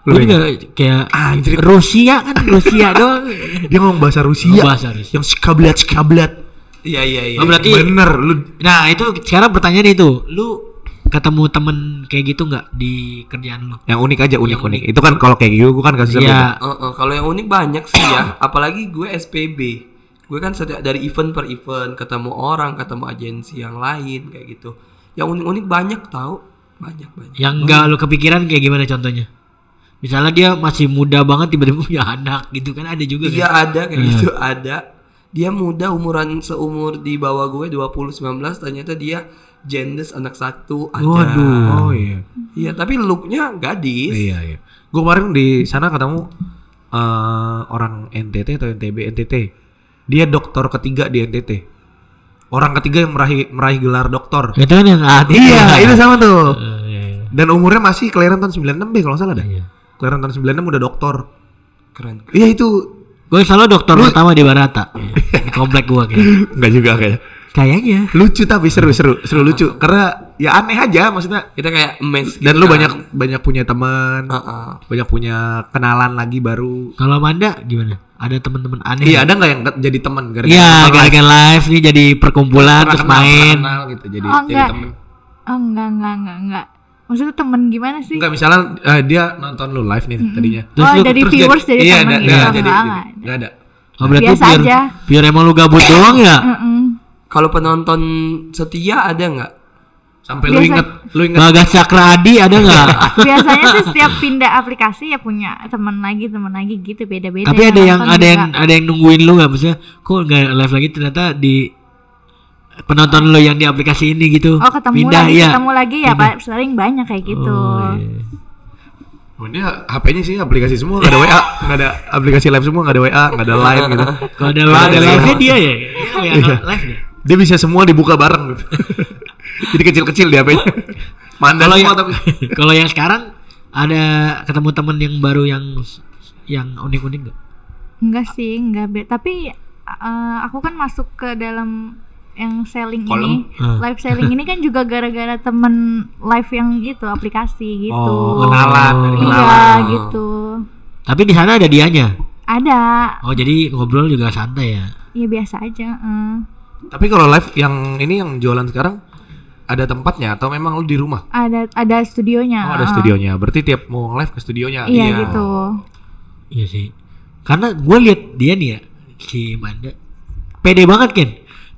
[SPEAKER 1] Gue
[SPEAKER 3] bayangin?
[SPEAKER 1] juga kayak
[SPEAKER 3] Anjir.
[SPEAKER 1] Rusia kan Rusia doang
[SPEAKER 3] dia ngomong bahasa Rusia,
[SPEAKER 1] bahasa Rusia.
[SPEAKER 3] yang skablat skablat.
[SPEAKER 2] Iya iya iya.
[SPEAKER 1] Oh, berarti
[SPEAKER 3] Bener, lu
[SPEAKER 1] nah itu sekarang pertanyaan itu lu ketemu temen kayak gitu nggak di kerjaan lu
[SPEAKER 3] yang unik aja unik
[SPEAKER 1] Yang
[SPEAKER 3] unik.
[SPEAKER 1] unik.
[SPEAKER 3] Itu kan kalau kayak gitu gua kan kasusnya beda.
[SPEAKER 1] Iya.
[SPEAKER 2] Heeh, kalau yang unik banyak sih ya, apalagi gue SPB. Gue kan setiap dari event per event ketemu orang, ketemu agensi yang lain kayak gitu. Yang unik-unik banyak tahu, banyak banyak.
[SPEAKER 1] yang nggak lu kepikiran kayak gimana contohnya misalnya dia masih muda banget tiba-tiba punya anak gitu kan ada juga
[SPEAKER 2] Iya
[SPEAKER 1] kan
[SPEAKER 2] ada kayak gitu, ada. Dia muda umuran seumur di bawah gue 20 19 ternyata dia genders anak satu ada.
[SPEAKER 1] Waduh.
[SPEAKER 3] Oh iya.
[SPEAKER 2] Iya, tapi looknya gadis.
[SPEAKER 3] Iya iya. Gua kemarin di sana ketemu eh orang NTT atau NTB NTT. Dia doktor ketiga di NTT. Orang ketiga yang meraih meraih gelar doktor.
[SPEAKER 1] itu kan yang
[SPEAKER 3] Iya, itu sama tuh.
[SPEAKER 1] Eh, iya, iya.
[SPEAKER 3] Dan umurnya masih kelahiran tahun 96 deh kalau nggak salah dah.
[SPEAKER 1] Iya.
[SPEAKER 3] Kelahiran tahun 96 udah doktor.
[SPEAKER 2] Keren.
[SPEAKER 3] Iya itu
[SPEAKER 1] gue selalu dokter pertama di Barata di komplek gua kayak
[SPEAKER 3] Enggak juga kayaknya.
[SPEAKER 1] kayaknya
[SPEAKER 3] Lucu tapi seru seru seru lucu karena ya aneh aja maksudnya.
[SPEAKER 2] Kita kayak mes
[SPEAKER 3] Dan
[SPEAKER 2] gitu
[SPEAKER 3] lu
[SPEAKER 2] kan.
[SPEAKER 3] banyak banyak punya teman,
[SPEAKER 2] Heeh.
[SPEAKER 3] banyak punya kenalan lagi baru.
[SPEAKER 1] kalau Manda gimana ada teman-teman aneh
[SPEAKER 3] Iya ada nggak yang jadi teman gara-gara
[SPEAKER 1] iya gara-gara live nih jadi perkumpulan
[SPEAKER 3] Pernah
[SPEAKER 1] terus
[SPEAKER 3] kenal,
[SPEAKER 1] main
[SPEAKER 3] kenal gitu jadi
[SPEAKER 4] Oh,
[SPEAKER 3] jadi
[SPEAKER 4] enggak.
[SPEAKER 3] temen.
[SPEAKER 4] Oh enggak enggak enggak enggak. Maksudnya temen gimana sih?
[SPEAKER 3] Enggak misalnya eh, dia nonton lu live nih tadinya.
[SPEAKER 1] Terus
[SPEAKER 4] oh
[SPEAKER 1] lu-
[SPEAKER 4] dari
[SPEAKER 3] Terus
[SPEAKER 4] viewers
[SPEAKER 3] jadi-
[SPEAKER 4] jadi
[SPEAKER 3] iya,
[SPEAKER 4] temen
[SPEAKER 3] da-
[SPEAKER 4] gitu.
[SPEAKER 3] da-
[SPEAKER 4] Enggak,
[SPEAKER 3] jadi
[SPEAKER 4] enggak,
[SPEAKER 3] jadi
[SPEAKER 4] enggak.
[SPEAKER 3] enggak ada.
[SPEAKER 1] oh berarti
[SPEAKER 4] Biasa
[SPEAKER 1] biar
[SPEAKER 4] aja.
[SPEAKER 1] biar emang lu gabut doang ya
[SPEAKER 4] Mm-mm.
[SPEAKER 2] Kalau penonton setia ada nggak?
[SPEAKER 3] Sampai lu
[SPEAKER 4] Biasa.
[SPEAKER 3] inget lu inget
[SPEAKER 1] Bagas Cakra Adi ada nggak
[SPEAKER 4] Biasanya sih setiap pindah aplikasi ya punya teman lagi teman lagi gitu beda-beda.
[SPEAKER 1] tapi ada yang ada yang ada yang nungguin lu nggak maksudnya kok nggak live lagi ternyata di penonton lu yang di aplikasi ini gitu
[SPEAKER 4] Oh ketemu
[SPEAKER 1] pindah
[SPEAKER 4] lagi
[SPEAKER 1] ya
[SPEAKER 4] ketemu lagi ya Pak sering banyak kayak gitu.
[SPEAKER 1] Oh, iya.
[SPEAKER 3] Oh, dia HP-nya sih aplikasi semua nggak ada WA, nggak ada aplikasi live semua nggak ada WA, nggak ada line gitu.
[SPEAKER 1] kalau ada live
[SPEAKER 3] live.
[SPEAKER 1] nya dia ya Dia yang live ya
[SPEAKER 3] Dia bisa semua dibuka bareng gitu. Jadi kecil-kecil di HP-nya. Mandal
[SPEAKER 1] kalau
[SPEAKER 3] semua
[SPEAKER 1] yang
[SPEAKER 3] tapi.
[SPEAKER 1] kalau yang sekarang ada ketemu temen yang baru yang yang unik-unik nggak
[SPEAKER 4] Enggak sih, enggak be- tapi eh, aku kan masuk ke dalam yang selling
[SPEAKER 3] Kolom.
[SPEAKER 4] ini,
[SPEAKER 1] Hmm.
[SPEAKER 4] live selling ini kan juga gara-gara temen live yang gitu, aplikasi gitu.
[SPEAKER 3] Oh, kenalan, dari
[SPEAKER 4] Iya,
[SPEAKER 3] kenalan.
[SPEAKER 4] gitu.
[SPEAKER 1] tapi di sana ada dianya
[SPEAKER 4] Ada.
[SPEAKER 1] oh jadi ngobrol juga santai ya
[SPEAKER 4] Ya biasa aja. eh.
[SPEAKER 3] Tapi kalau live yang ini yang jualan sekarang ada tempatnya atau memang lu di rumah?
[SPEAKER 4] Ada ada studionya.
[SPEAKER 3] Oh, ada
[SPEAKER 4] eh.
[SPEAKER 3] studionya. Berarti tiap mau live ke studionya.
[SPEAKER 4] Iya, gitu.
[SPEAKER 1] iya sih karena gue lihat dia nih ya si Manda pede banget kan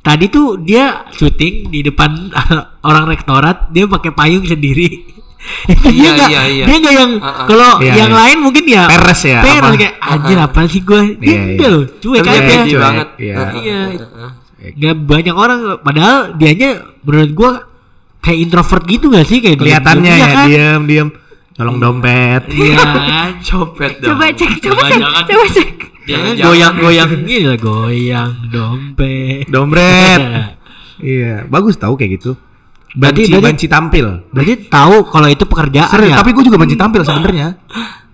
[SPEAKER 1] tadi tuh dia syuting di depan orang rektorat dia pakai payung sendiri dia
[SPEAKER 2] Iya,
[SPEAKER 1] nggak
[SPEAKER 2] iya, iya.
[SPEAKER 1] dia nggak yang
[SPEAKER 2] Uh-uh.
[SPEAKER 1] kalau
[SPEAKER 3] Iya,
[SPEAKER 1] yang
[SPEAKER 3] iya.
[SPEAKER 1] lain mungkin ya
[SPEAKER 3] Peres ya,
[SPEAKER 1] peres
[SPEAKER 3] apa?
[SPEAKER 1] kayak anjir apa sih gue dia
[SPEAKER 3] Iya, iya.
[SPEAKER 1] loh cuek
[SPEAKER 2] Tapi
[SPEAKER 1] aja
[SPEAKER 2] pede
[SPEAKER 3] cuek,
[SPEAKER 2] banget.
[SPEAKER 3] iya.
[SPEAKER 2] Heeh,
[SPEAKER 1] Iya. nggak banyak orang padahal dianya menurut gue kayak introvert gitu gak sih kayak
[SPEAKER 3] Kelihatannya
[SPEAKER 1] diem-diem,
[SPEAKER 3] ya
[SPEAKER 1] iya kan?
[SPEAKER 3] diam diam nyolong dompet.
[SPEAKER 1] iya
[SPEAKER 2] Copet dong.
[SPEAKER 4] Coba cek, coba cek, coba cek.
[SPEAKER 1] dia
[SPEAKER 2] Jangan-
[SPEAKER 1] goyang-goyang gini lah goyang dompet
[SPEAKER 3] Dompet. iya, bagus tahu kayak gitu.
[SPEAKER 1] Berarti-
[SPEAKER 3] Banci,
[SPEAKER 1] berarti-
[SPEAKER 3] banci tampil.
[SPEAKER 1] Berarti tahu kalau itu pekerjaan
[SPEAKER 3] Serius,
[SPEAKER 1] ya?
[SPEAKER 3] tapi gue juga banci tampil sebenarnya.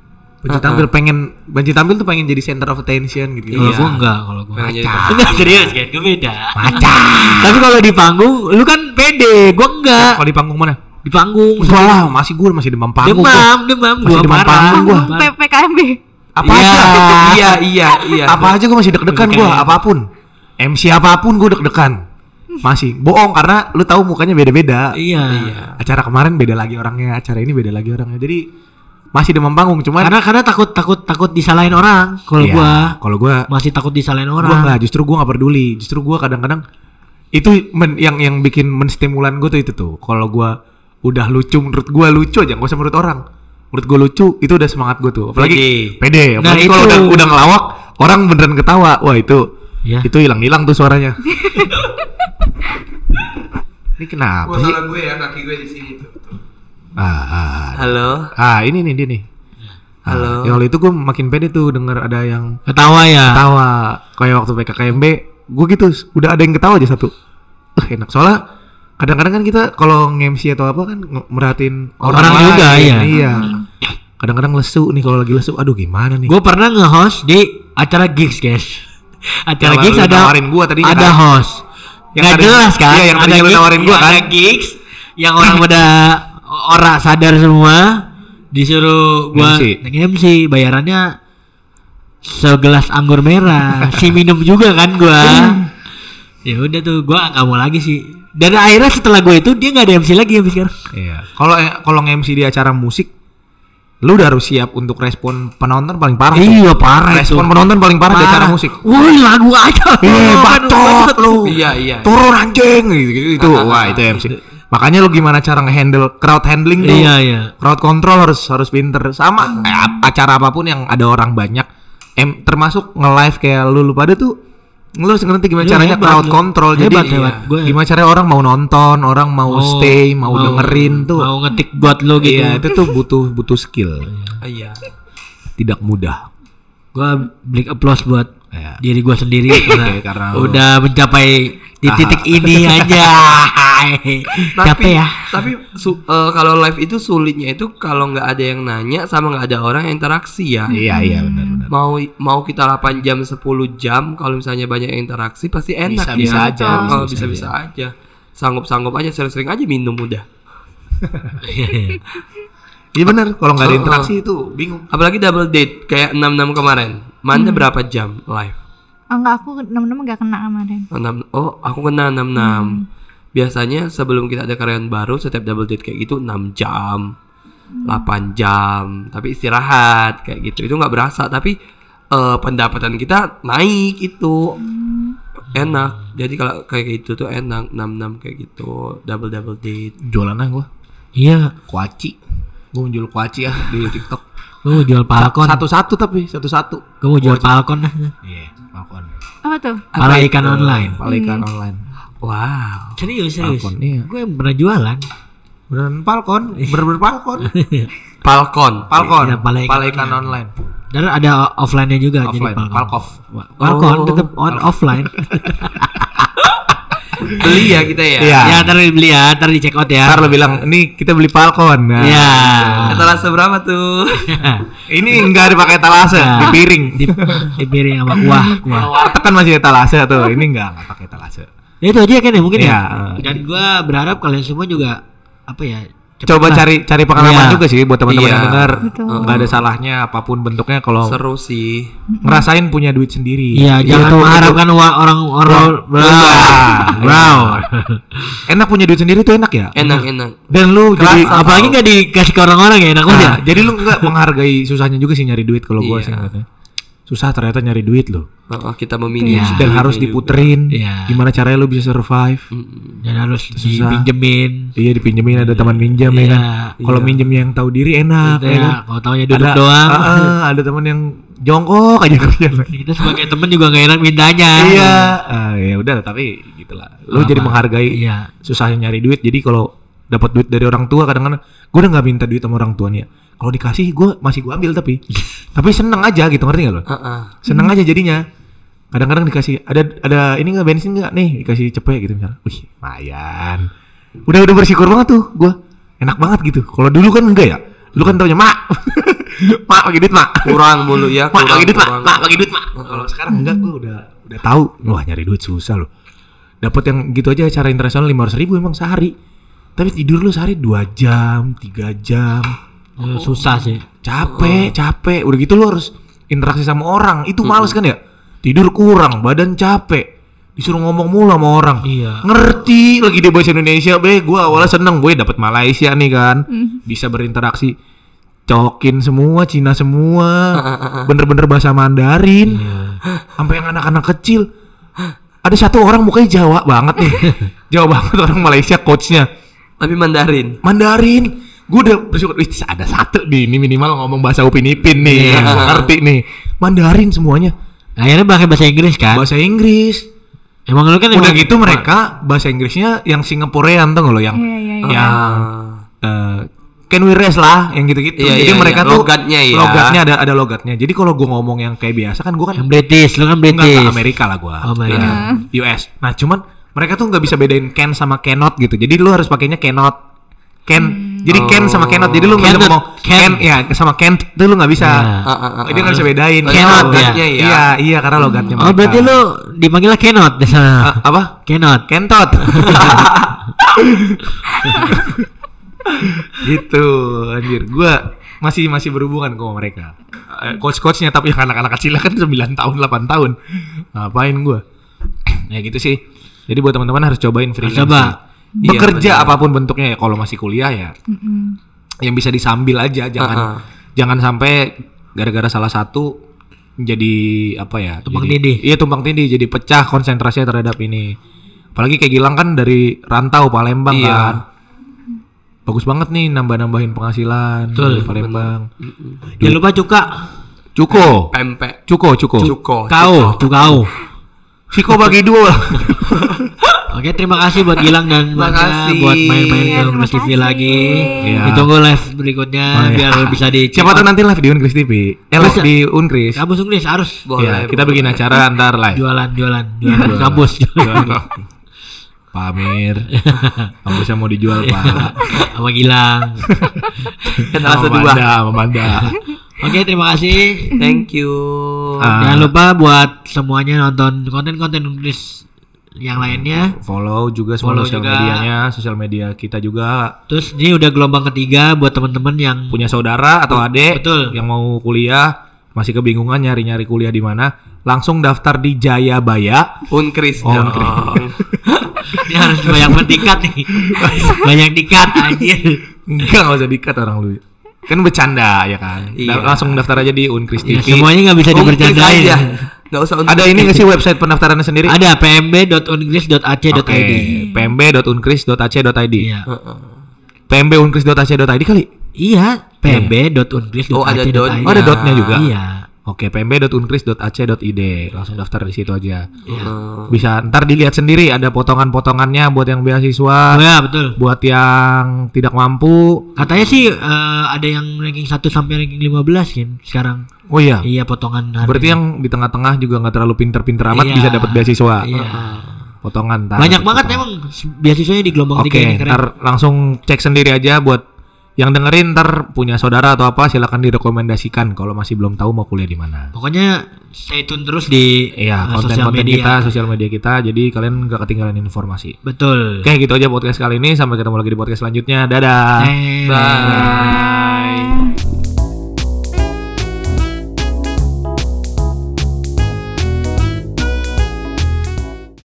[SPEAKER 3] Banci tampil pengen banci tampil tuh pengen jadi center of attention gitu.
[SPEAKER 1] Kalau
[SPEAKER 2] Iya.
[SPEAKER 1] gua enggak, kalau gua
[SPEAKER 2] jadi
[SPEAKER 1] macan. Enggak serius kan, gua beda.
[SPEAKER 3] Macan.
[SPEAKER 1] Tapi kalau di panggung, lu kan pede, gua enggak.
[SPEAKER 3] Kalau di panggung mana?
[SPEAKER 1] Di panggung.
[SPEAKER 3] Enggak lah, masih gue masih demam panggung. gua.
[SPEAKER 1] Demam, demam,
[SPEAKER 3] Masih
[SPEAKER 1] gua
[SPEAKER 3] demam panggung gua.
[SPEAKER 4] PPKMB.
[SPEAKER 3] Apa
[SPEAKER 1] Iya.
[SPEAKER 3] aja?
[SPEAKER 2] Iya, iya, iya.
[SPEAKER 3] apa aja gue masih deg-degan gue apa pun MC apa pun gue deg-degan masih bohong karena lu tahu mukanya beda-beda
[SPEAKER 1] Iya.
[SPEAKER 2] Iya.
[SPEAKER 3] acara kemarin beda lagi orangnya acara ini beda lagi orangnya jadi masih demam panggung cuman
[SPEAKER 1] Karena karena takut takut takut disalahin orang. Kalau
[SPEAKER 3] Iya,
[SPEAKER 1] gua
[SPEAKER 3] kalau gua
[SPEAKER 1] masih takut disalahin
[SPEAKER 3] gua
[SPEAKER 1] orang.
[SPEAKER 3] nggak justru gua nggak peduli justru gua kadang-kadang itu men- yang yang bikin menstimulan gua tuh itu tuh kalau gua udah lucu menurut gua lucu aja nggak usah menurut orang menurut gua lucu itu udah semangat gua tuh apalagi pede
[SPEAKER 1] Nah,
[SPEAKER 3] apalagi
[SPEAKER 1] itu.
[SPEAKER 3] kalau udah udah ngelawak orang beneran ketawa wah itu
[SPEAKER 1] Iya.
[SPEAKER 3] itu hilang-hilang tuh suaranya ini kenapa
[SPEAKER 2] Gua
[SPEAKER 3] sih
[SPEAKER 2] salah gue ya kaki gue di sini tuh.
[SPEAKER 3] Ah, ah,
[SPEAKER 2] Halo.
[SPEAKER 3] ah ini nih dia nih Ah,
[SPEAKER 2] Halo.
[SPEAKER 3] ya waktu itu gue makin pede tuh denger ada yang
[SPEAKER 1] Ketawa ya.
[SPEAKER 3] ketawa kayak waktu PKKMB gue gitu udah ada yang ketawa aja satu Eh, enak soalnya kadang-kadang kan kita kalau nge-MC atau apa kan merhatiin orang,
[SPEAKER 1] Orang
[SPEAKER 3] lain.
[SPEAKER 1] juga, iya.
[SPEAKER 3] iya kadang-kadang lesu nih kalau lagi lesu aduh gimana nih
[SPEAKER 1] Gue pernah nge-host di acara gigs, guys. Acara gigs ada
[SPEAKER 3] gua tadinya
[SPEAKER 1] ada
[SPEAKER 3] kan.
[SPEAKER 1] host.
[SPEAKER 3] Yang tadi-
[SPEAKER 1] jelas kan?
[SPEAKER 3] iya, yang
[SPEAKER 1] ada
[SPEAKER 3] tadinya lu nawarin gua
[SPEAKER 1] ada
[SPEAKER 3] kan.
[SPEAKER 1] gigs yang orang pada orang sadar semua disuruh gua
[SPEAKER 3] MC.
[SPEAKER 1] nge-MC bayarannya segelas anggur merah. si minum juga kan gua. ya udah tuh gua nggak mau lagi sih. Dan akhirnya setelah gue itu dia nggak ada MC lagi habis sekarang.
[SPEAKER 3] iya kalau eh, kalau nge-MC di acara musik lu udah harus siap untuk respon penonton paling parah tuh.
[SPEAKER 1] Iya parah itu.
[SPEAKER 3] respon penonton paling parah, di acara
[SPEAKER 1] Parah.
[SPEAKER 3] musik
[SPEAKER 1] Woi lagu aja.
[SPEAKER 3] Eh, bacot lu.
[SPEAKER 2] Iya, iya.
[SPEAKER 3] Turun anjing gitu, gitu, itu. Wah, itu MC. Makanya lu gimana cara ngehandle crowd handling tuh?
[SPEAKER 1] Iya iya.
[SPEAKER 3] Crowd control harus harus pinter. Sama kayak ap- acara apa pun yang ada orang banyak. Em, termasuk nge-live kayak lu, lu pada tuh lu harus ngerti gimana caranya
[SPEAKER 1] hebat,
[SPEAKER 3] crowd control. Jadi
[SPEAKER 1] Hebat,
[SPEAKER 3] iya.
[SPEAKER 1] hebat. Gua-
[SPEAKER 3] gimana caranya orang mau nonton, orang mau
[SPEAKER 1] Oh,
[SPEAKER 3] stay, mau, dengerin tuh.
[SPEAKER 1] Mau ngetik buat lo gitu.
[SPEAKER 3] Iya, itu tuh butuh butuh skill.
[SPEAKER 2] Iya.
[SPEAKER 3] Tidak mudah.
[SPEAKER 1] Gua big applause buat
[SPEAKER 3] Ya.
[SPEAKER 1] diri gua sendiri karena,
[SPEAKER 3] Oke, karena
[SPEAKER 1] udah mencapai di titik ini aja. Capek ya.
[SPEAKER 2] Tapi su- eh, kalau live itu sulitnya itu kalau nggak ada yang nanya sama nggak ada orang yang interaksi ya.
[SPEAKER 3] Iya, iya benar benar.
[SPEAKER 2] Mau mau kita 8 jam 10 jam kalau misalnya banyak interaksi pasti enak
[SPEAKER 3] Bisa-bisa
[SPEAKER 2] ya.
[SPEAKER 3] aja,
[SPEAKER 2] Oh,
[SPEAKER 3] bisa-bisa
[SPEAKER 2] bisa-bisa aja. Sanggup-sanggup aja sering-sering aja minum udah.
[SPEAKER 3] Iya benar, kalau nggak ada
[SPEAKER 2] Oh, oh.
[SPEAKER 3] interaksi itu bingung.
[SPEAKER 2] Apalagi double date kayak 66 kemarin. Mana berapa jam live?
[SPEAKER 4] Oh, enggak aku temen-temen gak kena kemarin.
[SPEAKER 2] Oh, enam- oh, aku kena 66. Biasanya sebelum kita ada karyawan baru setiap double date kayak gitu 6 jam. 8 jam, tapi istirahat kayak gitu. Itu nggak berasa, tapi eh, pendapatan kita naik itu. Enak. Jadi kalau kayak gitu tuh enak 66 kayak gitu, double double date.
[SPEAKER 3] Jualan gua.
[SPEAKER 1] Iya,
[SPEAKER 3] Kuaci. Gua menjual kuaci ya di TikTok.
[SPEAKER 1] gua mau jual palkon.
[SPEAKER 3] Satu-satu tapi satu-satu.
[SPEAKER 1] Gua mau jual palkon.
[SPEAKER 3] Iya, palkon.
[SPEAKER 4] Apa tuh?
[SPEAKER 1] Pala ikan online.
[SPEAKER 3] Palikan online.
[SPEAKER 2] Wow.
[SPEAKER 1] Serius, serius.
[SPEAKER 3] Palkon, iya.
[SPEAKER 1] Gue pernah jualan.
[SPEAKER 3] Beneran palkon, bener-bener palkon.
[SPEAKER 2] Palkon.
[SPEAKER 3] Palkon.
[SPEAKER 1] Iya, pala ikan
[SPEAKER 3] online.
[SPEAKER 1] Dan ada offline-nya juga
[SPEAKER 3] Offline,
[SPEAKER 1] jadi palkon.
[SPEAKER 3] palkov.
[SPEAKER 1] Palkon
[SPEAKER 2] Oh,
[SPEAKER 1] tetap on offline.
[SPEAKER 2] Beli ya kita ya.
[SPEAKER 3] Iya.
[SPEAKER 1] ya, ntar dibeli ya, ntar di check out ya.
[SPEAKER 3] Ntar lo bilang, ini kita beli palkon. Nah,
[SPEAKER 1] Iya.
[SPEAKER 2] Etalase berapa tuh?
[SPEAKER 3] Ini enggak dipakai etalase,
[SPEAKER 1] Nah.
[SPEAKER 3] di piring.
[SPEAKER 1] di, di piring sama kuah, kuah.
[SPEAKER 3] Warteg kan masih etalase tuh. Ini enggak, enggak pakai etalase.
[SPEAKER 1] Ya, itu aja kan ya mungkin
[SPEAKER 3] Iya.
[SPEAKER 1] ya. Dan gua berharap kalian semua juga apa ya? Cepet
[SPEAKER 3] Coba
[SPEAKER 1] lah.
[SPEAKER 3] cari cari pengalaman
[SPEAKER 1] Iya.
[SPEAKER 3] juga sih buat teman-teman
[SPEAKER 2] Iya.
[SPEAKER 3] yang dengar.
[SPEAKER 4] Betul.
[SPEAKER 3] Enggak ada salahnya apa pun bentuknya kalau
[SPEAKER 2] Seru sih.
[SPEAKER 3] ngerasain punya duit sendiri.
[SPEAKER 1] Iya, jangan
[SPEAKER 3] Itu-
[SPEAKER 1] mengharapkan orang orang
[SPEAKER 3] Wah.
[SPEAKER 1] wow.
[SPEAKER 3] enak punya duit sendiri tuh enak ya.
[SPEAKER 2] Enak enak.
[SPEAKER 3] Dan lu jadi
[SPEAKER 2] Kerasa.
[SPEAKER 1] Apalagi nggak dikasih ke orang-orang ya enak
[SPEAKER 3] Nah,
[SPEAKER 1] aja.
[SPEAKER 3] jadi lu nggak menghargai susahnya juga sih nyari duit kalau gua
[SPEAKER 2] Iya.
[SPEAKER 3] sih katanya. Susah ternyata nyari duit loh.
[SPEAKER 2] Oh, kita memilih
[SPEAKER 1] Iya.
[SPEAKER 3] Dan harus diputerin.
[SPEAKER 1] Iya.
[SPEAKER 3] Gimana caranya lu bisa survive?
[SPEAKER 1] Dan harus
[SPEAKER 3] Susah.
[SPEAKER 1] dipinjemin.
[SPEAKER 3] Iya dipinjemin ada teman minjam ya
[SPEAKER 1] Iya,
[SPEAKER 3] kan. Kalau
[SPEAKER 2] iya.
[SPEAKER 3] minjem yang tahu diri enak
[SPEAKER 1] Gitu
[SPEAKER 3] ya
[SPEAKER 1] ya,
[SPEAKER 3] kan.
[SPEAKER 1] kalau taunya duduk
[SPEAKER 3] ada,
[SPEAKER 1] doang.
[SPEAKER 3] Ah, ah, ada teman yang jongkok aja kerja.
[SPEAKER 1] Kita sebagai temen juga gak enak mintanya.
[SPEAKER 3] iya. Ah, ya udah tapi gitulah. Lu
[SPEAKER 1] Apa?
[SPEAKER 3] jadi menghargai
[SPEAKER 1] Iya.
[SPEAKER 3] susahnya nyari duit. Jadi kalau dapat duit dari orang tua kadang-kadang gue udah nggak minta duit sama orang tuanya. Kalau dikasih gue masih gue ambil tapi tapi seneng aja gitu ngerti gak lo?
[SPEAKER 2] Heeh.
[SPEAKER 3] Seneng aja jadinya. Kadang-kadang dikasih ada ada ini nggak bensin nggak nih dikasih cepet gitu misalnya. Wih, lumayan. Udah udah bersyukur banget tuh gue. Enak banget gitu. Kalau dulu kan enggak ya. Dulu kan taunya mak. mak bagi duit mak.
[SPEAKER 2] Kurang mulu ya,
[SPEAKER 3] Mak
[SPEAKER 2] kurang.
[SPEAKER 3] bagi duit mak.
[SPEAKER 2] kurang.
[SPEAKER 3] Mak bagi duit mak. Kalau sekarang enggak gue udah udah tahu. Wah nyari duit susah loh. Dapat yang gitu aja cara internasional lima ribu emang sehari. Tapi tidur lu sehari dua jam, tiga jam.
[SPEAKER 1] Ya, susah sih.
[SPEAKER 3] Capek, capek. Udah gitu lu harus interaksi sama orang. Itu males kan ya? Tidur kurang, badan capek. Disuruh ngomong mulu sama orang.
[SPEAKER 1] Iya.
[SPEAKER 3] Ngerti lagi dia bahasa Indonesia, be. Gua awalnya seneng, gue dapat Malaysia nih kan. Bisa berinteraksi. Cokin semua, Cina semua. Bener-bener bahasa Mandarin.
[SPEAKER 1] Iya.
[SPEAKER 3] Sampai yang anak-anak kecil. Ada satu orang mukanya Jawa banget nih. Jawa banget orang Malaysia coachnya.
[SPEAKER 2] Tapi Mandarin.
[SPEAKER 3] Mandarin. Gue udah bersyukur, Wih, ada satu nih, ini minimal ngomong bahasa Upin Ipin nih, yang gua ngerti nih. Mandarin semuanya,
[SPEAKER 1] Akhirnya pakai bahasa Inggris kan?
[SPEAKER 3] bahasa Inggris.
[SPEAKER 1] Emang lu kan
[SPEAKER 3] Udah
[SPEAKER 1] emang-
[SPEAKER 3] gitu mereka bahasa Inggrisnya yang Singaporean tuh lo yang
[SPEAKER 4] Iya, iya, iya.
[SPEAKER 3] yang eh, can we rest lah yang gitu-gitu.
[SPEAKER 2] Iya,
[SPEAKER 3] Jadi
[SPEAKER 2] iya,
[SPEAKER 3] mereka
[SPEAKER 2] iya.
[SPEAKER 3] tuh
[SPEAKER 2] Logatnya ya.
[SPEAKER 3] Logatnya ada ada logatnya. Jadi kalau gue ngomong yang kayak biasa kan gue kan
[SPEAKER 1] yang British, lu kan
[SPEAKER 3] enggak
[SPEAKER 1] British.
[SPEAKER 3] ke Amerika lah gue.
[SPEAKER 1] Oh, Amerika.
[SPEAKER 3] US. Nah, cuman mereka tuh nggak bisa bedain can sama cannot gitu. Jadi lu harus pakainya cannot. Can. Jadi can sama cannot. Jadi lu nggak bisa
[SPEAKER 1] Cannot.
[SPEAKER 3] ngomong can.
[SPEAKER 1] Can.
[SPEAKER 3] ya sama can tuh lu nggak bisa.
[SPEAKER 1] Iya.
[SPEAKER 2] Ah, ah, ah,
[SPEAKER 3] Dia nggak
[SPEAKER 2] ah.
[SPEAKER 3] bisa bedain. Cannot,
[SPEAKER 2] ya.
[SPEAKER 3] Iya, iya karena logatnya
[SPEAKER 1] Oh
[SPEAKER 3] mereka.
[SPEAKER 1] berarti lu dipanggilnya Kenot di sana.
[SPEAKER 3] Ah, apa?
[SPEAKER 1] Kenot.
[SPEAKER 3] Kentot. gitu, anjir. Gua masih masih berhubungan kok sama mereka. Eh, Coach-coachnya tapi yang anak-anak kecil kan 9 tahun, 8 tahun. Ngapain gua? ya gitu sih. Jadi buat teman-teman harus cobain freelance.
[SPEAKER 1] Coba.
[SPEAKER 3] sih. Bekerja
[SPEAKER 2] Iya, benar.
[SPEAKER 3] apa pun bentuknya ya kalau masih kuliah ya
[SPEAKER 4] Mm-mm.
[SPEAKER 3] yang bisa disambil aja jangan
[SPEAKER 2] Ah, ah.
[SPEAKER 3] jangan sampai gara-gara salah satu jadi apa ya
[SPEAKER 1] Tumpang
[SPEAKER 3] jadi-
[SPEAKER 1] tindih.
[SPEAKER 3] iya tumpang tindih jadi pecah konsentrasinya terhadap ini apalagi kayak Gilang kan dari rantau Palembang
[SPEAKER 2] Iya.
[SPEAKER 3] kan bagus banget nih nambah-nambahin penghasilan
[SPEAKER 1] Betul,
[SPEAKER 3] dari Palembang
[SPEAKER 1] Jangan lupa cuka.
[SPEAKER 3] cuko
[SPEAKER 2] Pempek.
[SPEAKER 3] cuko cuko
[SPEAKER 2] Cuko.
[SPEAKER 1] Kau, cukau.
[SPEAKER 3] Siko bagi dua
[SPEAKER 1] Oke, terima kasih buat Gilang dan
[SPEAKER 2] kasih.
[SPEAKER 1] buat main-main
[SPEAKER 4] Iya,
[SPEAKER 1] ke
[SPEAKER 4] terima
[SPEAKER 1] Unkris TV
[SPEAKER 4] kasih.
[SPEAKER 1] lagi.
[SPEAKER 3] Iya.
[SPEAKER 1] Ditunggu live berikutnya
[SPEAKER 3] Oh, iya.
[SPEAKER 1] biar bisa di
[SPEAKER 3] siapa tuh nanti live di Unkris TV eh live di Unkris
[SPEAKER 1] Kampus Unkris harus
[SPEAKER 2] Boleh.
[SPEAKER 3] ya kita bikin acara antar live
[SPEAKER 1] jualan jualan jualan kampus.
[SPEAKER 3] Jualan. Pak Amir kampusnya mau dijual Pak
[SPEAKER 1] Sama Gilang.
[SPEAKER 2] Kan
[SPEAKER 3] sama. Manda sama Manda
[SPEAKER 1] Oke, terima kasih.
[SPEAKER 2] Thank you.
[SPEAKER 3] Ah.
[SPEAKER 1] Jangan lupa buat semuanya nonton konten-konten Unkris yang lainnya.
[SPEAKER 3] follow juga semua
[SPEAKER 1] Follow
[SPEAKER 3] sosial
[SPEAKER 1] juga.
[SPEAKER 3] medianya, sosial media kita juga
[SPEAKER 1] Terus ini udah gelombang ketiga buat teman-teman yang
[SPEAKER 3] punya saudara atau adik
[SPEAKER 1] Betul.
[SPEAKER 3] yang mau kuliah masih kebingungan nyari-nyari kuliah di mana, langsung daftar di Jayabaya.
[SPEAKER 2] Unkris
[SPEAKER 3] Oh,
[SPEAKER 2] dong.
[SPEAKER 3] Unkris.
[SPEAKER 1] Ini harus banyak bertikat nih. banyak dikat anjir.
[SPEAKER 3] Enggak, enggak usah dikat orang lu. Kan bercanda ya kan.
[SPEAKER 2] Iya.
[SPEAKER 3] Langsung daftar aja di Unkris
[SPEAKER 1] Ya,
[SPEAKER 3] TV.
[SPEAKER 1] semuanya nggak bisa
[SPEAKER 2] Unkris
[SPEAKER 1] dibercandain.
[SPEAKER 2] aja. Nggak usah.
[SPEAKER 3] Ada ini nggak sih website pendaftarannya sendiri?
[SPEAKER 1] Ada pmb.unkris.ac.id.
[SPEAKER 3] Oke, pmb.unkris.ac.id.
[SPEAKER 1] Iya.
[SPEAKER 3] Pmb.unkris.ac.id kali?
[SPEAKER 1] Iya, pmb.unkris.ac.id.
[SPEAKER 2] Oh, ada dotnya.
[SPEAKER 3] Oh, ada dotnya juga.
[SPEAKER 1] Iya.
[SPEAKER 3] Oke, pmb.unkris.ac.id. Langsung daftar di situ aja.
[SPEAKER 2] Heeh.
[SPEAKER 3] Bisa ntar dilihat sendiri ada potongan-potongannya buat yang beasiswa,
[SPEAKER 1] Oh ya, betul.
[SPEAKER 3] buat yang tidak mampu.
[SPEAKER 1] Katanya sih eh, ada yang ranking 1 sampai ranking 15 kan sekarang.
[SPEAKER 3] Oh iya.
[SPEAKER 1] Iya, potongan harga.
[SPEAKER 3] Berarti yang di tengah-tengah juga nggak terlalu pinter-pinter amat
[SPEAKER 1] Iya.
[SPEAKER 3] bisa dapat beasiswa.
[SPEAKER 1] Iya.
[SPEAKER 3] Potongan ntar.
[SPEAKER 1] Banyak banget emang beasiswanya di gelombang
[SPEAKER 3] Oke,
[SPEAKER 1] tiga ini keren.
[SPEAKER 3] ntar langsung cek sendiri aja buat yang dengerin ntar punya saudara atau apa silakan direkomendasikan kalau masih belum tahu mau kuliah di mana.
[SPEAKER 1] Pokoknya stay tune terus di
[SPEAKER 3] Iya,
[SPEAKER 1] eh,
[SPEAKER 3] konten-konten
[SPEAKER 1] media.
[SPEAKER 3] kita, sosial media kita, jadi kalian nggak ketinggalan informasi.
[SPEAKER 1] Betul.
[SPEAKER 3] Oke, gitu aja podcast kali ini. Sampai ketemu lagi di podcast selanjutnya. Dadah.
[SPEAKER 1] Eh,
[SPEAKER 2] Bye.